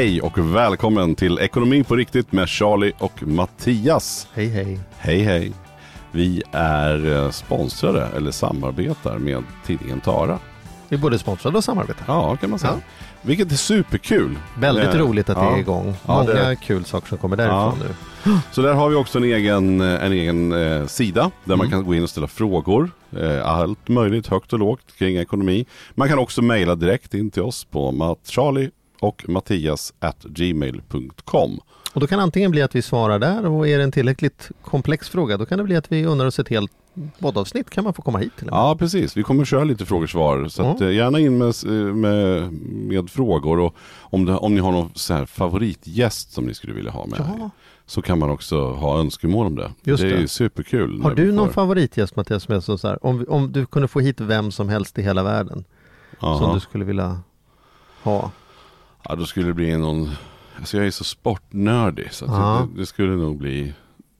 Hej och välkommen till Ekonomi på riktigt med Charlie och Mattias. Hej hej. Hej hej. Vi är eh, sponsrade eller samarbetar med tidningen Tara. Vi är både sponsrade och samarbetar. Ja, kan man säga. Ja. Vilket är superkul. Väldigt Eh, roligt att det är igång. Ja, Många det- kul saker som kommer därifrån Ja. nu. Så där har vi också en egen, eh, en egen eh, sida där man Mm. kan gå in och ställa frågor. Eh, allt möjligt, högt och lågt kring ekonomi. Man kan också mejla direkt in till oss på Charlie och Mattias at gmail.com. Och då kan antingen bli att vi svarar där och är det en tillräckligt komplex fråga då kan det bli att vi undrar oss ett helt poddavsnitt kan man få komma hit till. Ja, precis. Vi kommer köra lite frågor-svar. Så att, Ja. eh, gärna in med, med, med frågor. Och om, det, om ni har någon så här favoritgäst som ni skulle vilja ha med. Ja. Så kan man också ha önskemål om det. Just det är det. superkul. Har du någon får- favoritgäst Mattias som är så så här, om, om du kunde få hit vem som helst i hela världen som Aha. du skulle vilja ha? Ja, då skulle det bli någon, alltså jag är så sportnördig så Ja. det, det skulle nog bli,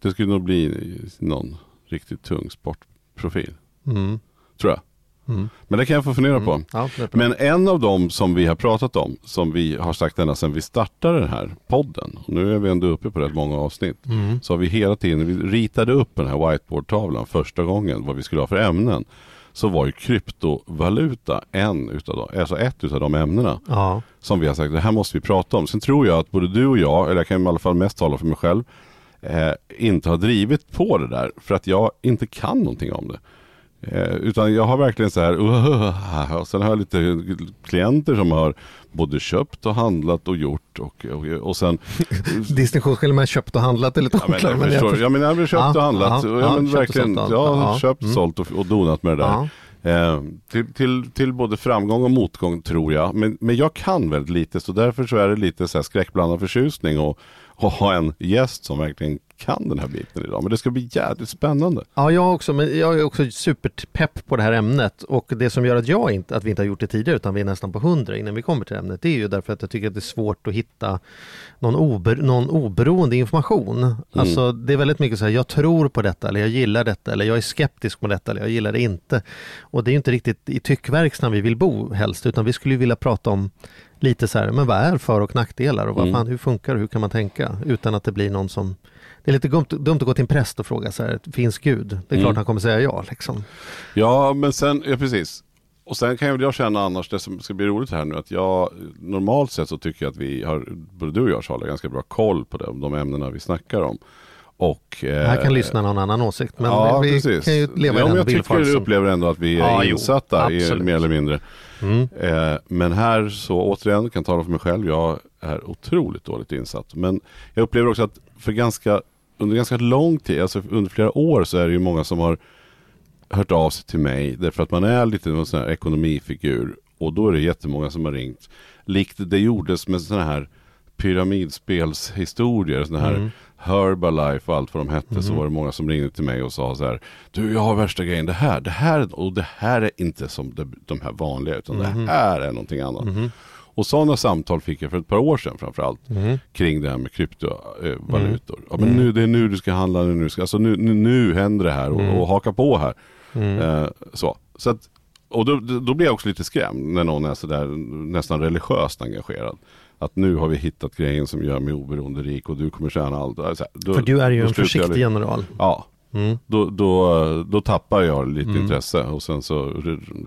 det skulle nog bli någon riktigt tung sportprofil. Mm. Tror jag. Mm. Men det kan jag få fundera på. Ja. Men en av dem som vi har pratat om, som vi har sagt ända sedan vi startade den här podden, och nu är vi ändå uppe på rätt många avsnitt, Mm. så har vi hela tiden, vi ritade upp den här whiteboardtavlan första gången, vad vi skulle ha för ämnen, så var ju kryptovaluta en utav dem, alltså ett utav de ämnena Ja, som vi har sagt, det här måste vi prata om. Sen tror jag att både du och jag, eller jag kan i alla fall mest tala för mig själv, eh, inte har drivit på det där för att jag inte kan någonting om det. Eh, utan jag har verkligen så här, uh, och sen har jag lite klienter som har både köpt och handlat och gjort och, och, och sen distinktionsskillnad mellan köpt och handlat är lite Ja men oklar. jag men jag förstår, ja men jag har köpt Ja, och handlat, ja, ja, ja, men verkligen, jag har ja. köpt, Mm. sålt och, och donat med det där. Ja. Eh, till, till, till både framgång och motgång tror jag. Men, men jag kan väldigt lite så därför så är det lite så här skräckblandad förtjusning och, och ha en gäst som verkligen kan den här biten idag. Men det ska bli jävligt spännande. Ja, jag också, men jag är också superpepp på det här ämnet och det som gör att jag inte, att vi inte har gjort det tidigare utan vi är nästan på 100 innan vi kommer till ämnet, det är ju därför att jag tycker att det är svårt att hitta någon, ober, någon oberoende information. Alltså det är väldigt mycket så här, jag tror på detta eller jag gillar detta eller jag är skeptisk mot detta eller jag gillar det inte. Och det är ju inte riktigt i tyckverkstan vi vill bo helst utan vi skulle ju vilja prata om lite så här, men vad är för och nackdelar och vad Mm. fan, hur funkar det, hur kan man tänka utan att det blir någon som det är lite dumt, dumt att gå till en präst och fråga så här, finns Gud? Det är Mm. klart han kommer säga ja liksom. Ja men sen, ja precis. Och sen kan jag, jag känna annars, det som ska bli roligt här nu, att jag normalt sett så tycker jag att vi har, både du och jag Charlie, ganska bra koll på det, de ämnena vi snackar om. Och, eh, Här kan lyssna någon annan åsikt men ja, vi precis. kan ju leva ja, i den jag tycker du upplever ändå att vi är Ja, jo, insatta, i, absolut. mer eller mindre. Mm. Eh, men här så återigen, kan tala för mig själv, jag är otroligt dåligt insatt. Men jag upplever också att för ganska, under ganska lång tid, alltså under flera år så är det ju många som har hört av sig till mig därför att man är lite en sån här ekonomifigur. Och då är det jättemånga som har ringt. Likt det gjordes med sådana här pyramidspelshistorier, sådana här Mm. Herbalife och allt vad de hette, så var det många som ringde till mig och sa så här Du, jag har värsta grejen, det här, det här, och det här är inte som de, de här vanliga, utan det här är någonting annat. Och sådana samtal fick jag för ett par år sedan framförallt kring det här med kryptovalutor. Ja, men nu, det är nu du ska handla, nu, ska, alltså nu, nu, nu händer det här och, och haka på här. Eh, så. så att, och då, då blir jag också lite skrämd när någon är sådär nästan religiöst engagerad. Att nu har vi hittat grejen som gör mig oberoende rik och du kommer tjäna allt. Här, då- För du är ju en försiktig general. Ja, Mm. då, då, då tappar jag lite intresse och sen så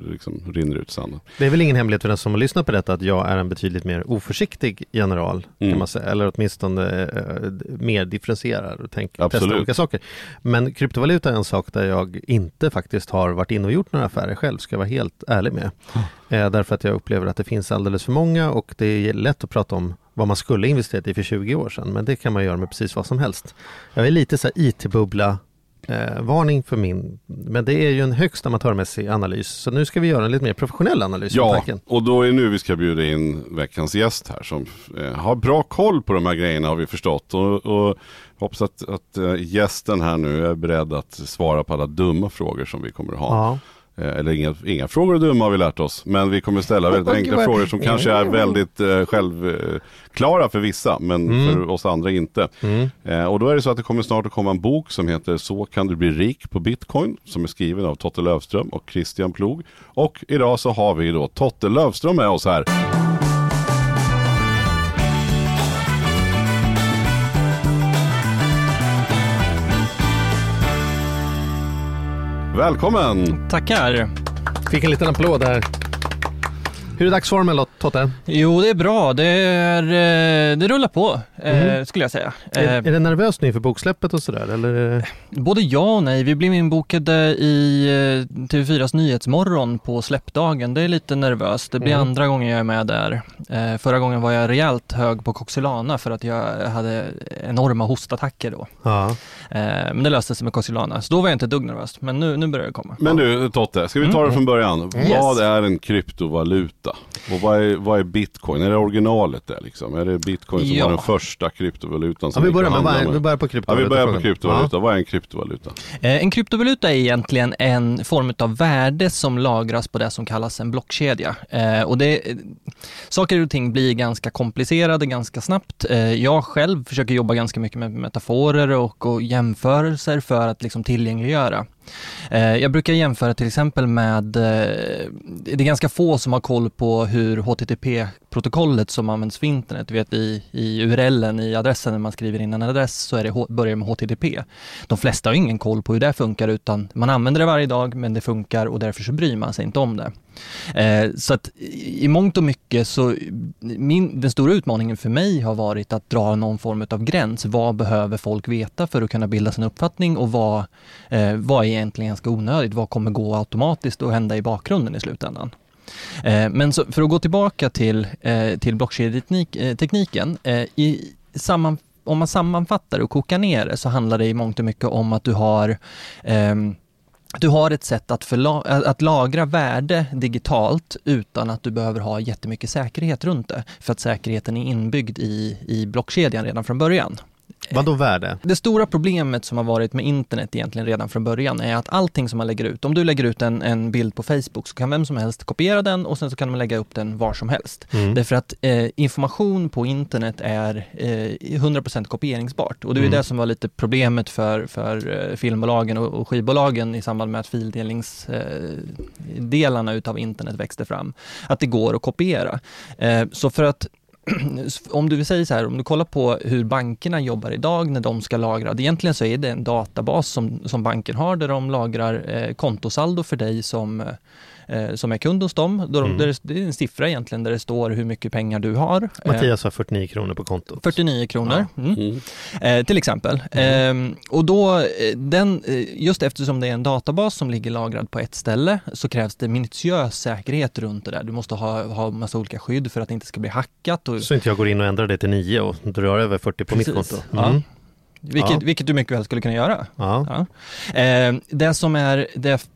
liksom rinner ut sanden. Det är väl ingen hemlighet för den som har lyssnat på detta att jag är en betydligt mer oförsiktig general Mm. kan man säga. Eller åtminstone eh, mer differentierad och testar olika saker. Men kryptovaluta är en sak där jag inte faktiskt har varit inne och gjort några affärer själv, ska jag vara helt ärlig med. Eh, därför att jag upplever att det finns alldeles för många och det är lätt att prata om vad man skulle investerat i för 20 år sedan. Men det kan man göra med precis vad som helst. Jag är lite så IT-bubbla eh, varning för min, men det är ju en högst amatörmässig analys. Så nu ska vi göra en lite mer professionell analys. Ja, tanken. och då är nu vi ska bjuda in veckans gäst här som eh, har bra koll på de här grejerna har vi förstått. Och, och hoppas att, att eh, gästen här nu är beredd att svara på alla dumma frågor som vi kommer att ha. Ja. Eh, Eller inga, inga frågor är dumma har vi lärt oss. Men vi kommer ställa väldigt enkla frågor som kanske är väldigt eh, självklara för vissa. Men Mm. för oss andra inte. Eh, och då är det så att det kommer snart att komma en bok som heter Så kan du bli rik på bitcoin. Som är skriven av Totte Lövström och Christian Plog. Och idag så har vi då Totte Lövström med oss här. Välkommen! Tackar. Fick en liten applåd här. Hur är dagsformen då, Totte? Jo, det är bra. Det, är, eh, det rullar på, eh, skulle jag säga. Är, Eh, är det nervöst nu inför boksläppet och sådär? Eller? både ja och nej. Vi blev inbokade i eh, TV4s Nyhetsmorgon på släppdagen. Det är lite nervöst. Det blir Mm. andra gången jag är med där. Förra gången var jag rejält hög på Coxylana för att jag hade enorma hostattacker då. Ja. Men det löste sig med Coxylana, så då var jag inte ett dugg nervös. Men nu, nu börjar det komma. Men du Totte, ska vi ta det från början? Yes. Vad är en kryptovaluta? Och vad är, vad är bitcoin? Är det originalet där liksom? Är det bitcoin som Ja. var den första kryptovalutan Ja, som vi gick att börjar med, med? vi börjar på Ja, kryptovaluta. vi börjar på kryptovaluta. Ja. Vad är en kryptovaluta? Eh, En kryptovaluta är egentligen en form av värde som lagras på det som kallas en blockkedja. Eh, och det, eh, saker och ting blir ganska komplicerade ganska snabbt. Jag själv försöker jobba ganska mycket med metaforer och, och jämförelser för att liksom tillgängliggöra. Eh, jag brukar jämföra till exempel med, eh, det är ganska få som har koll på hur HTTP protokollet som används för internet, du vet i, i URLen, i adressen när man skriver in en adress så är det, börjar det med HTTP. De flesta har ingen koll på hur det funkar utan man använder det varje dag men det funkar och därför så bryr man sig inte om det. Eh, så att i i mångt och mycket så, min, den stora utmaningen för mig har varit att dra någon form av gräns. Vad behöver folk veta för att kunna bilda sin uppfattning och vad, eh, vad är egentligen ganska onödigt? Vad kommer gå automatiskt och hända i bakgrunden i slutändan? Eh, men så, för att gå tillbaka till, eh, till blockkedjetekniken. Eh, I samman, om man sammanfattar och kokar ner det så handlar det i mångt och mycket om att du har ehm, du har ett sätt att, förla- att lagra värde digitalt utan att du behöver ha jättemycket säkerhet runt det. För att säkerheten är inbyggd i, i blockkedjan redan från början. Vad då värde? Det stora problemet som har varit med internet egentligen redan från början är att allting som man lägger ut, om du lägger ut en, en bild på Facebook så kan vem som helst kopiera den och sen så kan man lägga upp den var som helst. Mm. Därför att eh, information på internet är eh, 100% kopieringsbart och det är Mm. det som var lite problemet för, för eh, filmbolagen och, och skivbolagen i samband med att fildelningsdelarna eh, utav internet växte fram. Att det går att kopiera. Eh, så för att om du vill säga så här, om du kollar på hur bankerna jobbar idag när de ska lagra, egentligen så är det en databas som, som banken har där de lagrar eh, kontosaldo för dig som, eh, eh, som är kund hos dem. Då Mm. det, är en siffra egentligen där det står hur mycket pengar du har. Eh, Mattias har 49 kronor på kontot. 49 kronor. Mm. Mm. Eh, till exempel. Ehm, och då, eh, den, eh, just eftersom det är en databas som ligger lagrad på ett ställe så krävs det minutiös säkerhet runt det där. Du måste ha, ha massa olika skydd för att det inte ska bli hackat. Och, Så inte jag går in och ändrar det till 9 och drar över 40 på mitt Precis. konto. Ja. Mm. vilket, Ja. vilket du mycket väl skulle kunna göra. Ja. Ja. Eh, det som är det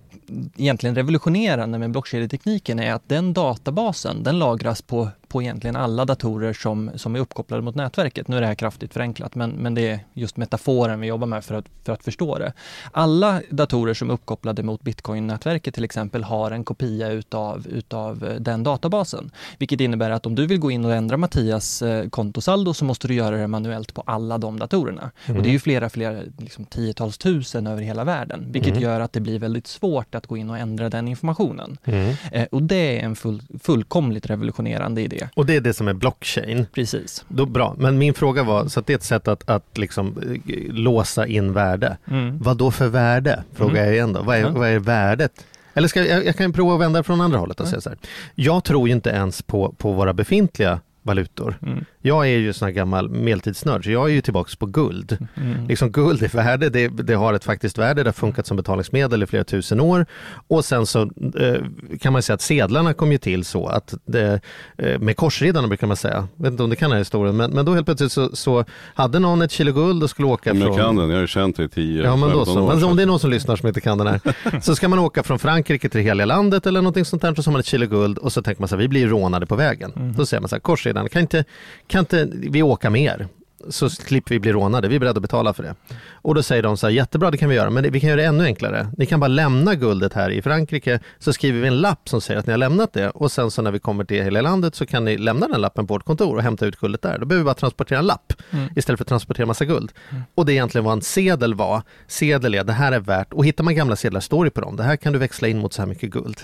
egentligen revolutionerande med blockkedjetekniken är att den databasen, den lagras på, på egentligen alla datorer som, som är uppkopplade mot nätverket. Nu är det här kraftigt förenklat, men, men det är just metaforen vi jobbar med för att, för att förstå det. Alla datorer som är uppkopplade mot bitcoin-nätverket till exempel har en kopia utav, utav eh, den databasen. Vilket innebär att om du vill gå in och ändra Mattias eh, kontosaldo så måste du göra det manuellt på alla de datorerna. Och det är ju flera, flera liksom tiotals tusen över hela världen, vilket Mm. gör att det blir väldigt svårt att gå in och ändra den informationen. Mm. Eh, och det är en full, fullkomligt revolutionerande idé. Och det är det som är blockchain. Precis. Då, bra, men min fråga var, så att det är ett sätt att, att liksom, eh, låsa in värde. Mm. Vad då för värde? Frågar jag igen då. Vad är, Ja. vad är värdet? Eller ska jag, jag kan prova att vända från andra hållet och Ja. säga så här. Jag tror ju inte ens på, på våra befintliga valutor. Mm. Jag är ju sån här gammal medeltidsnörd, så jag är ju tillbaks på guld. Mm. Liksom guld är värde, det, det har ett faktiskt värde, det har funkat som betalningsmedel i flera tusen år. Och sen så eh, kan man säga att sedlarna kom ju till så att det, eh, med korsriddarna brukar man säga, jag vet inte om det kan den här historien, men, men då helt plötsligt så, så hade någon ett kilo guld och skulle åka Men jag från... kan den, jag har ju känt det i 10 Ja men då 15 så. år Men om det är någon som lyssnar som inte kan den här. Så ska man åka från Frankrike till hela landet eller någonting sånt där. Så har man ett kilo guld och så tänker man så här, vi blir rånade på vägen. Då säger man så här, korsriddarna, kan inte, kan inte vi åka med er? Så slipper vi bli rånade, vi är beredda att betala för det. Och då säger de så här, jättebra det kan vi göra, men vi kan göra det ännu enklare. Ni kan bara lämna guldet här i Frankrike, så skriver vi en lapp som säger att ni har lämnat det. Och sen så när vi kommer till hela landet så kan ni lämna den lappen på vårt kontor och hämta ut guldet där. Då behöver vi bara transportera en lapp istället för att transportera massa guld. Och det är egentligen vad en sedel var. Sedel är, det här är värt, och hittar man gamla sedlar står det på dem, det här kan du växla in mot så här mycket guld.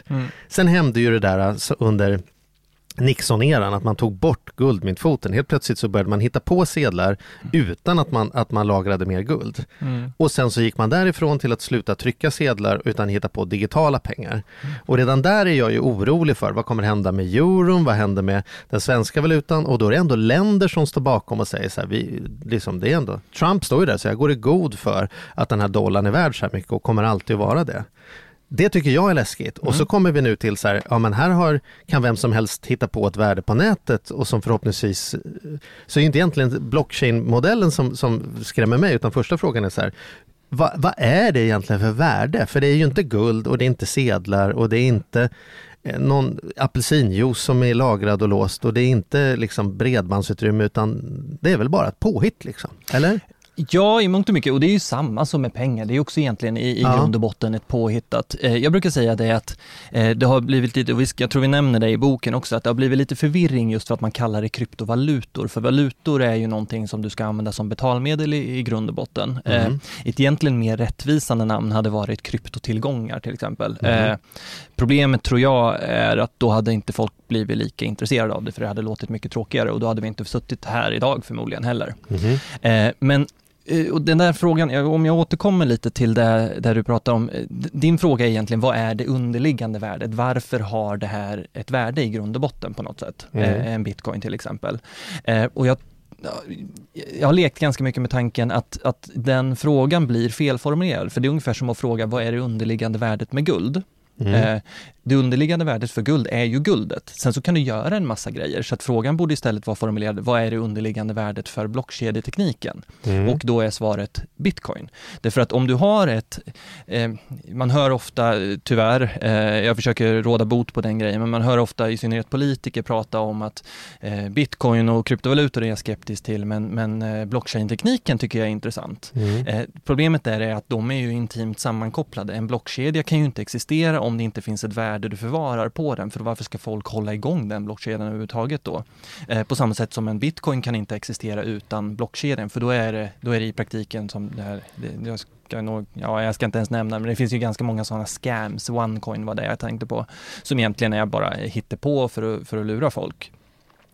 Sen hände ju det där alltså, under Nixon-eran, att man tog bort guldmyntfoten. Helt plötsligt så började man hitta på sedlar utan att man, att man lagrade mer guld. Och sen så gick man därifrån till att sluta trycka sedlar utan hitta på digitala pengar. Och redan där är jag ju orolig för vad kommer hända med euron, vad händer med den svenska valutan? Och då är det ändå länder som står bakom och säger så här, vi, liksom det är ändå, Trump står ju där så jag går i god för att den här dollarn är värd så här mycket och kommer alltid att vara det. Det tycker jag är läskigt. Och så kommer vi nu till så här, ja men här har, kan vem som helst hitta på ett värde på nätet och som förhoppningsvis, så är ju inte egentligen blockchain-modellen som, som skrämmer mig, utan första frågan är så här, vad, vad är det egentligen för värde? För det är ju inte guld och det är inte sedlar och det är inte eh, någon apelsinjuice som är lagrad och låst och det är inte liksom bredbandsutrymme utan det är väl bara ett påhitt liksom, eller? Ja, i mångt och mycket. Och det är ju samma som med pengar. Det är också egentligen i, i Ja. grund och botten ett påhittat. Eh, jag brukar säga det att eh, det har blivit lite, och vi jag tror vi nämner det i boken också, att det har blivit lite förvirring just för att man kallar det kryptovalutor. För valutor är ju någonting som du ska använda som betalmedel i, i grund och botten. Eh, ett egentligen mer rättvisande namn hade varit kryptotillgångar till exempel. Eh, problemet tror jag är att då hade inte folk blivit lika intresserade av det, för det hade låtit mycket tråkigare och då hade vi inte suttit här idag förmodligen heller. Eh, men och den där frågan, om jag återkommer lite till det där du pratar om, eh, din fråga är egentligen vad är det underliggande värdet? Varför har det här ett värde i grund och botten på något sätt? Mm. Eh, en bitcoin till exempel. Eh, och jag ja, jag har lekt ganska mycket med tanken att, att den frågan blir felformulerad, för det är ungefär som att fråga vad är det underliggande värdet med guld? Eh, det underliggande värdet för guld är ju guldet. Sen så kan du göra en massa grejer, så att frågan borde istället vara formulerad, vad är det underliggande värdet för blockkedjetekniken? Och då är svaret bitcoin. Därför att om du har ett, eh, man hör ofta, tyvärr, eh, jag försöker råda bot på den grejen, men man hör ofta i synnerhet politiker prata om att eh, bitcoin och kryptovalutor är jag skeptisk till, men, men eh, blockchain-tekniken tycker jag är intressant. Eh, problemet där är att de är ju intimt sammankopplade. En blockkedja kan ju inte existera om det inte finns ett värde du förvarar på den, för varför ska folk hålla igång den blockkedjan överhuvudtaget då? Eh, på samma sätt som en bitcoin kan inte existera utan blockkedjan, för då är det, då är det i praktiken som det här, det, jag ska nog, ja jag ska inte ens nämna, men det finns ju ganska många sådana scams, onecoin var det jag tänkte på, som egentligen är bara hittepå för att, för att lura folk.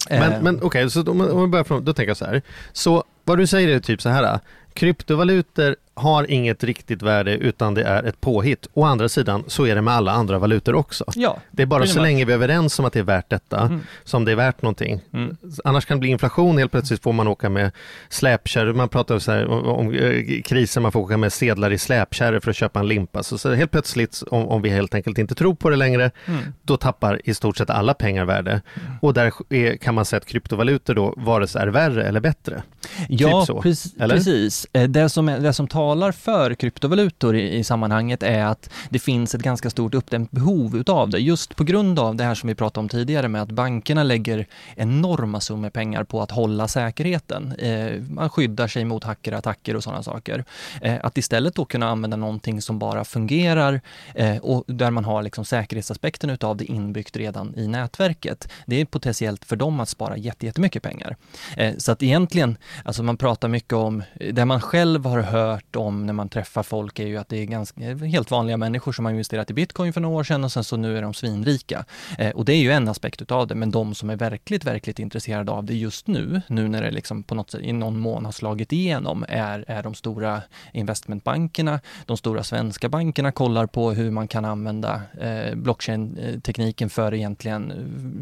Eh, Men, men okej, så om, om vi börjar från, då tänker jag så här. Så vad du säger är typ så här. Kryptovalutor har inget riktigt värde utan det är ett påhitt. Å andra sidan så är det med alla andra valutor också. ja, Det är bara så länge vi är överens om att det är värt detta Mm. som det är värt någonting. Mm. Annars kan det bli inflation, helt plötsligt får man åka med släpkärror, man pratar så här om, om eh, kriser, man får åka med sedlar i släpkärror för att köpa en limpa. Så, så helt plötsligt, om, om vi helt enkelt inte tror på det längre, Mm. då tappar i stort sett alla pengar värde. Och där är, kan man säga att kryptovalutor då vare sig är värre eller bättre. Ja, Typ så, precis. precis. Eh, Det som, det som talar för kryptovalutor i, i sammanhanget är att det finns ett ganska stort uppdämt behov utav det, just på grund av det här som vi pratade om tidigare med att bankerna lägger enorma summor pengar på att hålla säkerheten. Eh, man skyddar sig mot hackerattacker och sådana saker. Eh, att istället då kunna använda någonting som bara fungerar eh, och där man har liksom säkerhetsaspekten utav det inbyggt redan i nätverket. Det är potentiellt för dem att spara jätte- jättemycket pengar. Eh, så att egentligen, alltså man pratar mycket om, det man själv har hört om när man träffar folk är ju att det är ganska, helt vanliga människor som har investerat i bitcoin för några år sedan och sen så nu är de svinrika. Eh, och det är ju en aspekt utav det, men de som är verkligt, verkligt intresserade av det just nu, nu när det liksom på något sätt i någon mån har slagit igenom, är, är de stora investmentbankerna, de stora svenska bankerna kollar på hur man kan använda eh, blockchain-tekniken för egentligen,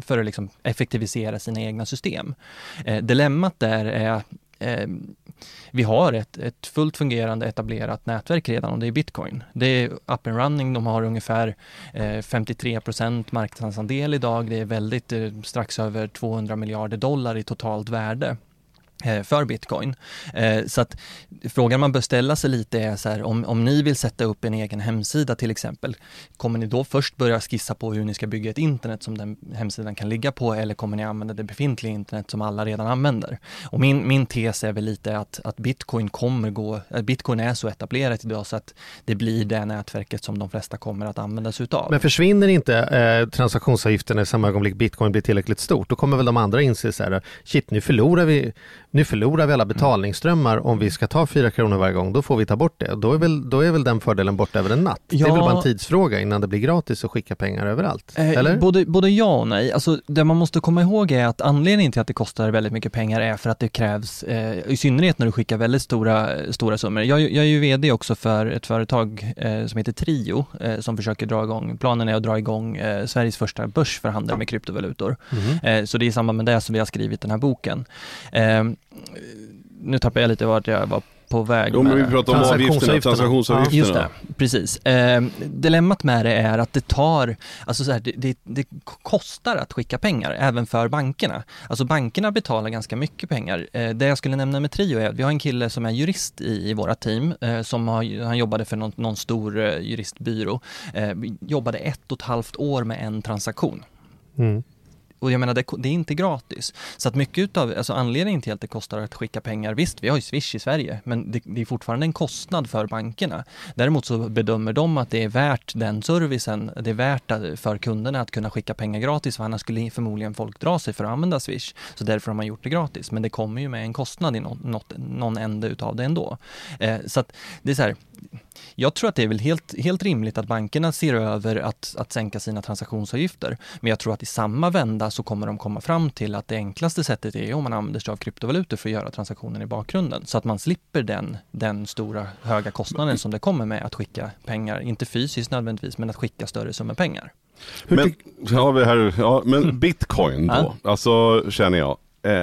för att liksom effektivisera sina egna system. Eh, dilemmat där är eh, vi har ett, ett fullt fungerande etablerat nätverk redan och det är bitcoin. Det är up and running, de har ungefär eh, 53% marknadsandel idag. Det är väldigt eh, strax över 200 miljarder dollar i totalt värde. Eh, för bitcoin. Eh, så att frågan man bör ställa sig lite är så här, om, om ni vill sätta upp en egen hemsida till exempel, kommer ni då först börja skissa på hur ni ska bygga ett internet som den hemsidan kan ligga på eller kommer ni använda det befintliga internet som alla redan använder? Och min, min tes är väl lite att, att bitcoin kommer gå, bitcoin är så etablerat idag så att det blir det nätverket som de flesta kommer att använda sig utav. Men försvinner inte eh, transaktionsavgifterna i samma ögonblick bitcoin blir tillräckligt stort, då kommer väl de andra inse så här, shit nu förlorar vi nu förlorar vi alla betalningsströmmar om vi ska ta fyra kronor varje gång, då får vi ta bort det. Då är väl, då är väl den fördelen borta över en natt? Ja. Det är väl bara en tidsfråga innan det blir gratis att skicka pengar överallt? Eh, eller? Både, både ja och nej. Alltså, det man måste komma ihåg är att anledningen till att det kostar väldigt mycket pengar är för att det krävs, eh, i synnerhet när du skickar väldigt stora, stora summor. Jag, jag är ju VD också för ett företag eh, som heter Trio eh, som försöker dra igång, planen är att dra igång eh, Sveriges första börs för handel med kryptovalutor. Mm. så det är i samband med det som vi har skrivit den här boken nu tappar jag lite vart jag var på väg Jo, men vi pratar om avgifterna, transaktionsavgifterna. Just det, precis. Eh, dilemmat med det är att det tar, alltså så här, det, det, det, kostar att skicka pengar även för bankerna. Alltså bankerna betalar ganska mycket pengar. Eh, det jag skulle nämna med Trio är att vi har en kille som är jurist i, i våra team eh, som har, han jobbade för någon, någon stor eh, juristbyrå. Eh, jobbade ett och ett halvt år med en transaktion. Mm och jag menar, det, det, är inte gratis. Så att mycket utav, alltså anledningen till att det kostar att skicka pengar, visst, vi har ju Swish i Sverige, men det, det, är fortfarande en kostnad för bankerna. Däremot så bedömer de att det är värt den servicen, det är värt för kunderna att kunna skicka pengar gratis, för annars skulle förmodligen folk dra sig för att använda Swish. Så därför har man gjort det gratis, men det kommer ju med en kostnad i något, något, någon ände utav det ändå. Eh, så att det är så här, jag tror att det är väl helt, helt rimligt att bankerna ser över att, att sänka sina transaktionsavgifter. Men jag tror att i samma vända så kommer de komma fram till att det enklaste sättet är om man använder sig av kryptovalutor för att göra transaktionen i bakgrunden. Så att man slipper den, den stora höga kostnaden som det kommer med att skicka pengar, inte fysiskt nödvändigtvis, men att skicka större summor pengar. Men, ja, vi här, ja, men bitcoin då, alltså känner jag,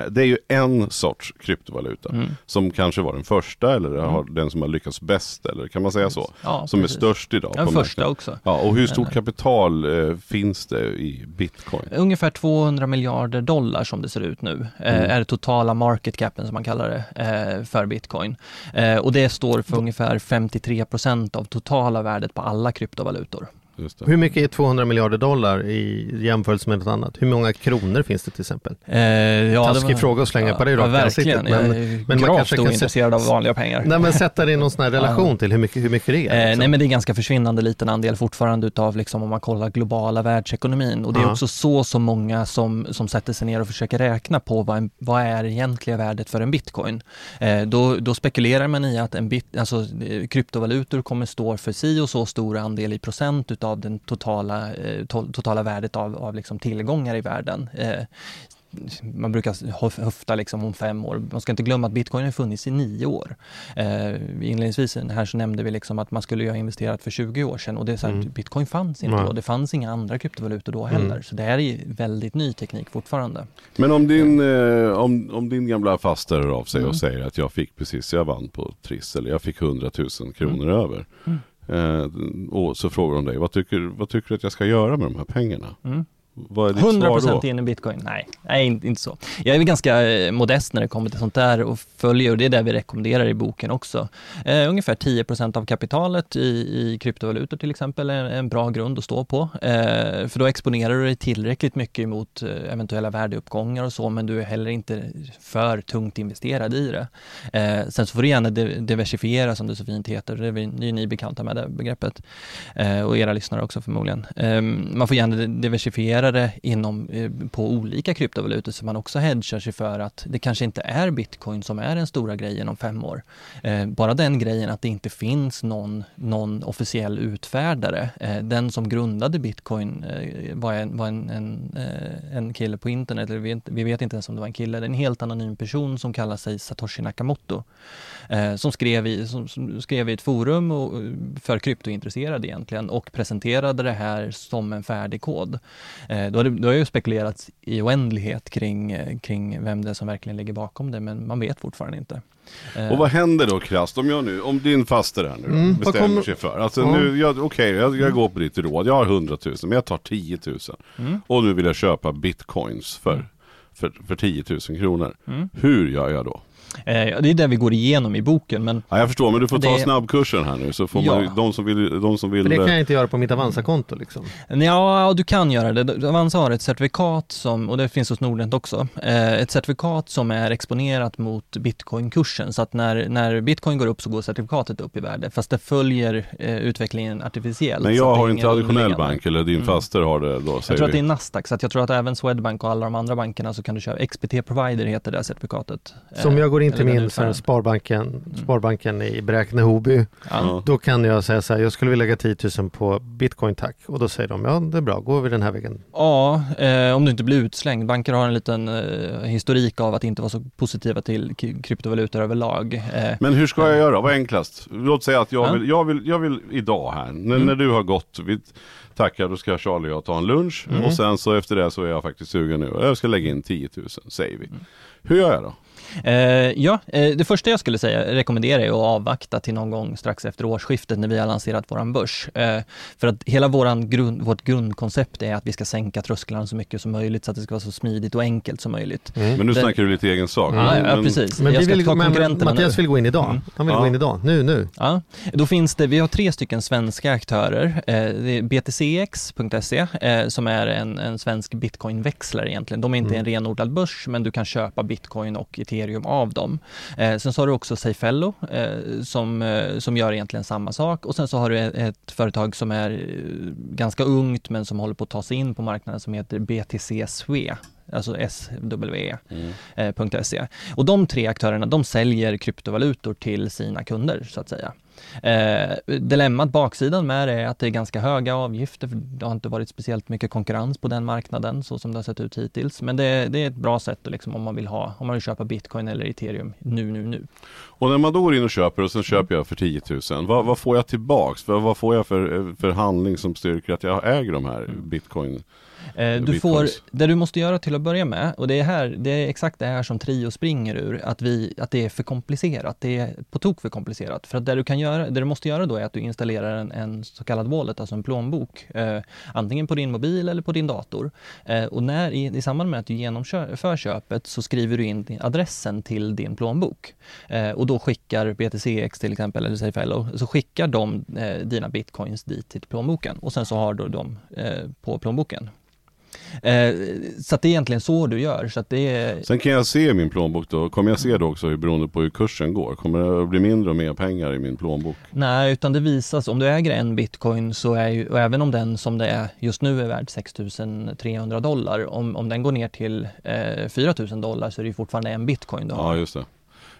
det är ju en sorts kryptovaluta mm. som kanske var den första eller mm. den som har lyckats bäst eller kan man säga så? Ja, som precis. är störst idag. Den första också. Ja, och hur stort kapital eh, finns det i bitcoin? Ungefär 200 miljarder dollar som det ser ut nu eh, mm. är det totala market capen som man kallar det eh, för bitcoin. Eh, och det står för ungefär 53 procent av totala värdet på alla kryptovalutor. Hur mycket är 200 miljarder dollar i jämförelse med något annat? Hur många kronor finns det till exempel? Eh, ja, Taskig var, fråga att slänga ja, på dig rakt ja, verkligen. Men, jag är men gravt ointresserad av vanliga pengar. Nej men sätta det i någon sån här relation till hur mycket, hur mycket det är. Eh, liksom. nej men det är ganska försvinnande liten andel fortfarande utav liksom om man kollar globala världsekonomin och det är också så som många som, som sätter sig ner och försöker räkna på vad, en, vad är egentliga värdet för en bitcoin. Eh, då, då spekulerar man i att en bit, alltså, kryptovalutor kommer stå för si och så stor andel i procent utav den totala, eh, to totala värdet av, av liksom tillgångar i världen. Eh, man brukar höfta liksom om fem år. Man ska inte glömma att bitcoin har funnits i nio år. Eh, inledningsvis här så nämnde vi liksom att man skulle ju ha investerat för 20 år sedan och det är så här, mm. bitcoin fanns inte då. Det fanns inga andra kryptovalutor då heller. Mm. Så det här är väldigt ny teknik fortfarande. Men om din, eh, om, om din gamla faster hör av sig mm. och säger att jag fick precis, jag vann på Triss eller jag fick 100 000 kronor mm. över. Eh, och så frågar de dig, vad tycker, vad tycker du att jag ska göra med de här pengarna? Mm. Vad är ditt 100% svar då? in i bitcoin? Nej, nej inte så. Jag är väl ganska eh, modest när det kommer till sånt där och följer, och det är det vi rekommenderar i boken också. Eh, ungefär 10% av kapitalet i, i kryptovalutor till exempel är en bra grund att stå på. Eh, för då exponerar du dig tillräckligt mycket mot eh, eventuella värdeuppgångar och så, men du är heller inte för tungt investerad i det. Eh, sen så får du gärna diversifiera som det så fint heter, det är, vi, det är ni bekanta med det begreppet. och era lyssnare också förmodligen. Ehm, man får gärna diversifiera investerare inom, eh, på olika kryptovalutor så man också hedgar sig för att det kanske inte är bitcoin som är den stora grejen om fem år. Eh, bara den grejen att det inte finns någon, någon officiell utfärdare. Eh, den som grundade bitcoin var, en, var en, en, en kille på internet, eller vi vet, vi vet inte ens om det var en kille, det är en helt anonym person som kallar sig Satoshi Nakamoto. Som, skrev i, som, som skrev i ett forum och, för kryptointresserade egentligen och presenterade det här som en färdig kod. Eh, då, har det, då har ju spekulerats i oändlighet kring, eh, kring vem det är som verkligen ligger bakom det, men man vet fortfarande inte. Eh, Och vad händer då krasst om jag nu, om din faster här nu Mm, bestämmer kommer- sig för. Alltså nu, jag- okej jag, jag går på ditt råd, jag har 100 000 men jag tar 10 000. Mm. Och nu vill jag köpa bitcoins för, för, för 10 000 kronor. Mm. Hur gör jag då? Eh, det är det vi går igenom i boken, men Ja, jag förstår men du får ta Det- snabbkursen här nu så får Ja. man de som vill, de som vill För det kan eh, jag inte göra på mitt Avanza-konto liksom. Ja, du kan göra det. Avanza har ett certifikat som, och det finns hos Nordnet också, eh, ett certifikat som är exponerat mot bitcoinkursen. Så att när, när bitcoin går upp så går certifikatet upp i värde, fast det följer eh, utvecklingen artificiellt. Men jag har en traditionell bank eller din Mm. faster har det då Jag tror att det är Nasdaq, så att jag tror att även Swedbank och alla de andra bankerna så kan du köpa XBT Provider heter det certifikatet. Så om jag går in Till eller den min så här, utfärdaren. Sparbanken, Sparbanken i Bräkne-Hoby, Ja. Ja. då kan jag säga så här, jag skulle vilja lägga 10 000 på bitcoin tack. Och då säger de, ja det är bra, går vi den här vägen. Ja, eh, om du inte blir utslängd. Banker har en liten eh, historik av att inte vara så positiva till kryptovalutor överlag. Eh, Men hur ska jag göra? Vad är enklast? Låt säga att jag Ja. vill, jag vill, jag vill idag här, när, Mm. när du har gått, vi tackar, då ska Charlie och jag ta en lunch Mm. och sen så efter det så är jag faktiskt sugen nu. Jag ska lägga in 10 000 säger vi. Mm. Hur gör jag då? Eh, ja, eh, det första jag skulle säga, rekommendera är att avvakta till någon gång strax efter årsskiftet när vi har lanserat våran börs. Eh, för att hela våran grund, vårt grundkoncept är att vi ska sänka trösklarna så mycket som möjligt så att det ska vara så smidigt och enkelt som möjligt. Men nu snackar du lite egen sak. Ja, ja, Men- precis. Men, jag vi ska vill, ta men Mattias nu. vill gå in idag. Mm. Han vill Ja. gå in idag, nu, nu. Ja, då finns det, vi har tre stycken svenska aktörer. Eh, det är btcx.se eh, som är en, en svensk bitcoinväxlare egentligen. De är inte Mm. en renodlad börs men du kan köpa bitcoin och ethereum av dem. Eh, sen så har du också Seifello eh, som, eh, som gör egentligen samma sak och sen så har du ett, ett företag som är eh, ganska ungt men som håller på att ta sig in på marknaden som heter BTC Swe. Alltså SWE Mm. eh, .se. Och de tre aktörerna, de säljer kryptovalutor till sina kunder så att säga. Eh, dilemmat, baksidan med det är att det är ganska höga avgifter, för det har inte varit speciellt mycket konkurrens på den marknaden så som det har sett ut hittills. Men det, det är ett bra sätt liksom, om man vill ha, om man vill köpa bitcoin eller ethereum nu, nu, nu. Och när man då går in och köper och sen köper jag för 10 000. Vad, vad får jag tillbaks? Vad, vad får jag för, för handling som styrker att jag äger de här bitcoin? Eh, du får, det du måste göra till att börja med, och det är, här, det är exakt det här som Trio springer ur, att, vi, att det är för komplicerat. Det är på tok för komplicerat. För att det du, kan göra, det du måste göra då är att du installerar en, en så kallad wallet, alltså en plånbok, eh, antingen på din mobil eller på din dator. Eh, och när, i, i samband med att du genomför köpet så skriver du in adressen till din plånbok. Eh, och då skickar BTCX till exempel, eller Safefellow, så skickar de eh, dina bitcoins dit till plånboken och sen så har du dem eh, på plånboken. Eh, så att det är egentligen så du gör. Så att det är, Sen kan jag se i min plånbok då. Kommer jag se då också hur, beroende på hur kursen går? Kommer det att bli mindre och mer pengar i min plånbok? nej, utan det visas, om du äger en bitcoin så är ju, och även om den som det är just nu är värd 6300 dollar, om, om den går ner till eh, 4000 dollar så är det ju fortfarande en bitcoin du har. Ja, just det.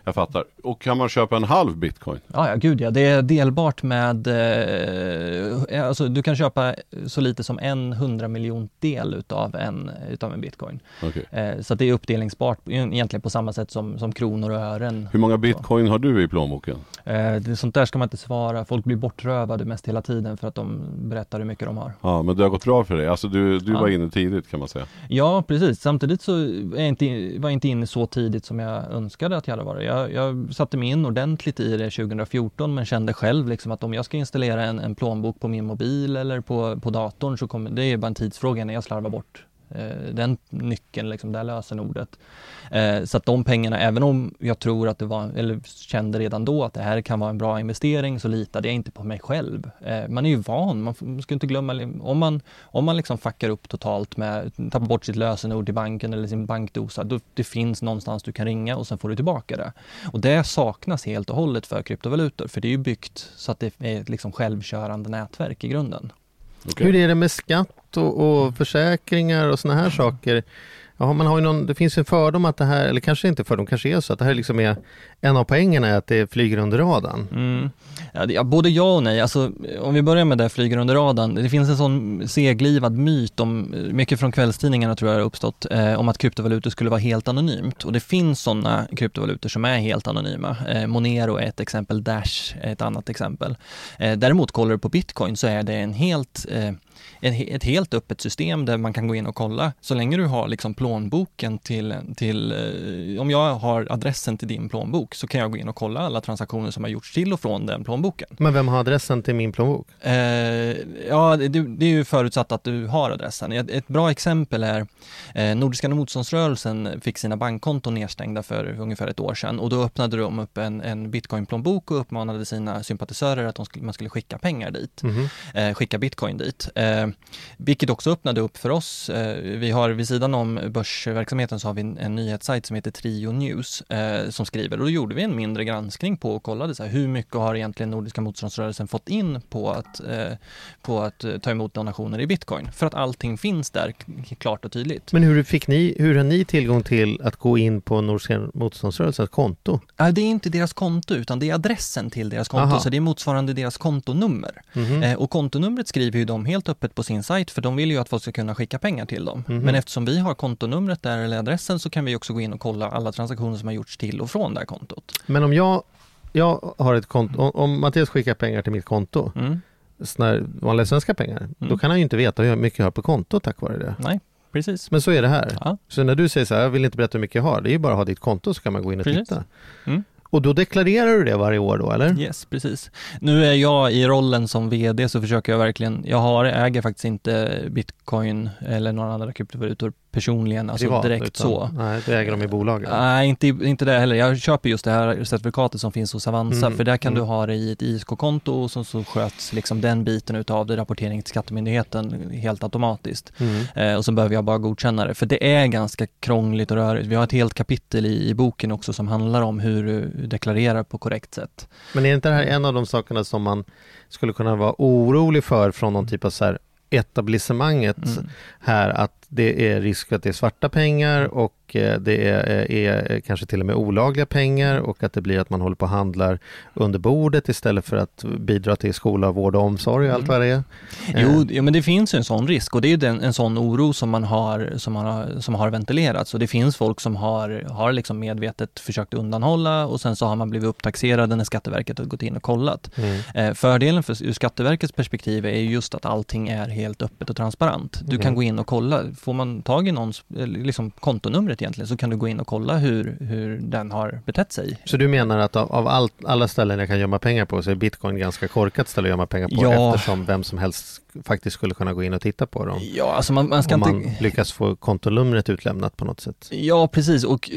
Jag fattar. Och kan man köpa en halv bitcoin? Ja, ja, gud ja. Det är delbart med, eh, alltså du kan köpa så lite som en hundra miljon del utav en, utav en bitcoin. Okej. Eh, så det är uppdelningsbart egentligen på samma sätt som, som kronor och ören. Hur många bitcoin har du i plånboken? Eh, det, sånt där ska man inte svara. Folk blir bortrövade mest hela tiden för att de berättar hur mycket de har. Ja, men det har gått bra för dig. Alltså du, du Ja. var inne tidigt kan man säga. Ja, precis. Samtidigt så är inte, var jag inte inne så tidigt som jag önskade att jag hade varit. Jag, jag satte mig in ordentligt i det 2014 men kände själv liksom att om jag ska installera en, en plånbok på min mobil eller på, på datorn så kommer det är bara en tidsfråga när jag slarvar bort den nyckeln, liksom, det här lösenordet. Eh, så att de pengarna, även om jag tror att det var, eller kände redan då att det här kan vara en bra investering, så litade jag inte på mig själv. Eh, man är ju van, man, ska inte glömma, om man, om man liksom fuckar upp totalt med, tappar bort sitt lösenord i banken eller sin bankdosa, då det finns någonstans du kan ringa och sen får du tillbaka det. Och det saknas helt och hållet för kryptovalutor, för det är ju byggt så att det är ett liksom självkörande nätverk i grunden. Okej. Hur är det med skatt skatt och, och försäkringar och såna här saker. Ja, man har ju någon, det finns en fördom att det här, eller kanske inte fördom, kanske är så att det här liksom är en av poängerna är att det flyger under radarn. Mm. Ja, det, både ja och nej. Alltså, om vi börjar med det flyger under radarn. Det finns en sån seglivad myt, om, mycket från kvällstidningarna tror jag har uppstått, eh, om att kryptovalutor skulle vara helt anonymt. Och det finns sådana kryptovalutor som är helt anonyma. Eh, Monero är ett exempel, Dash är ett annat exempel. Eh, däremot kollar du på bitcoin så är det en helt eh, ett helt öppet system där man kan gå in och kolla. Så länge du har liksom plånboken till, till eh, om jag har adressen till din plånbok så kan jag gå in och kolla alla transaktioner som har gjorts till och från den plånboken. Men vem har adressen till min plånbok? Eh, ja, det, det, är ju förutsatt att du har adressen. Ett, ett bra exempel är eh, Nordiska motståndsrörelsen fick sina bankkonton nedstängda för ungefär ett år sedan och då öppnade de upp en, en bitcoin-plånbok och uppmanade sina sympatisörer att de skulle, man skulle skicka pengar dit, mm -hmm. skicka bitcoin dit. Eh, vilket också öppnade upp för oss. Eh, vi har vid sidan om börsverksamheten så har vi en, en nyhetssajt som heter Trio News eh, som skriver och då gjorde vi en mindre granskning på och kollade så här, hur mycket har egentligen Nordiska motståndsrörelsen fått in på att, eh, på att eh, ta emot donationer i bitcoin. För att allting finns där klart och tydligt. Men hur fick ni, hur har ni tillgång till att gå in på Nordiska motståndsrörelsens konto? Det är inte deras konto utan det är adressen till deras konto, Aha. så det är motsvarande deras kontonummer. Mm -hmm. och kontonumret skriver ju de helt öppet på sin sajt för de vill ju att folk ska kunna skicka pengar till dem. Mm. Men eftersom vi har kontonumret där eller adressen så kan vi också gå in och kolla alla transaktioner som har gjorts till och från det här kontot. Men om jag, jag har ett konto, om, om Mattias skickar pengar till mitt konto, mm. vanliga svenska pengar, mm. då kan han ju inte veta hur mycket jag har på kontot tack vare det. Nej. Precis. Men så är det här. Ja. Så när du säger så här, jag vill inte berätta hur mycket jag har, det är ju bara att ha ditt konto så kan man gå in och Precis. titta. Mm. Och då deklarerar du det varje år då eller? Yes, precis. Nu är jag i rollen som VD så försöker jag verkligen, jag har, äger faktiskt inte bitcoin eller några andra kryptovalutor personligen, alltså Privat, direkt utan, så. Nej, du äger dem i bolaget? Nej, inte, inte det heller. Jag köper just det här certifikatet som finns hos Avanza, mm, för där kan mm. du ha det i ett ISK-konto och så, så sköts liksom den biten utav det, rapportering till Skattemyndigheten helt automatiskt. Mm. Eh, och så behöver jag bara godkänna det, för det är ganska krångligt och rörigt. Vi har ett helt kapitel i, i boken också som handlar om hur du deklarerar på korrekt sätt. Men är inte det här en av de sakerna som man skulle kunna vara orolig för från någon typ av så här etablissemanget mm. här att det är risk för att det är svarta pengar och eh, det är, är, kanske till och med olagliga pengar och att det blir att man håller på och handlar under bordet istället för att bidra till skola, vård och omsorg och allt mm. vad det är. Jo, eh. ja, men det finns en sån risk och det är den, en sån oro som man har, som man har, som har ventilerats och det finns folk som har, har liksom medvetet försökt undanhålla och sen så har man blivit upptaxerade när Skatteverket har gått in och kollat. Mm. Eh, fördelen för, ur Skatteverkets perspektiv är just att allting är helt öppet och transparent. Du mm. kan gå in och kolla får man tag i någons liksom, kontonumret egentligen så kan du gå in och kolla hur, hur den har betett sig. Så du menar att av, av allt, alla ställen jag kan gömma pengar på så är bitcoin ganska korkat ställe att gömma pengar på ja. eftersom vem som helst faktiskt skulle kunna gå in och titta på dem? Ja, alltså man, man ska Om inte... man lyckas få kontonumret utlämnat på något sätt? Ja, precis och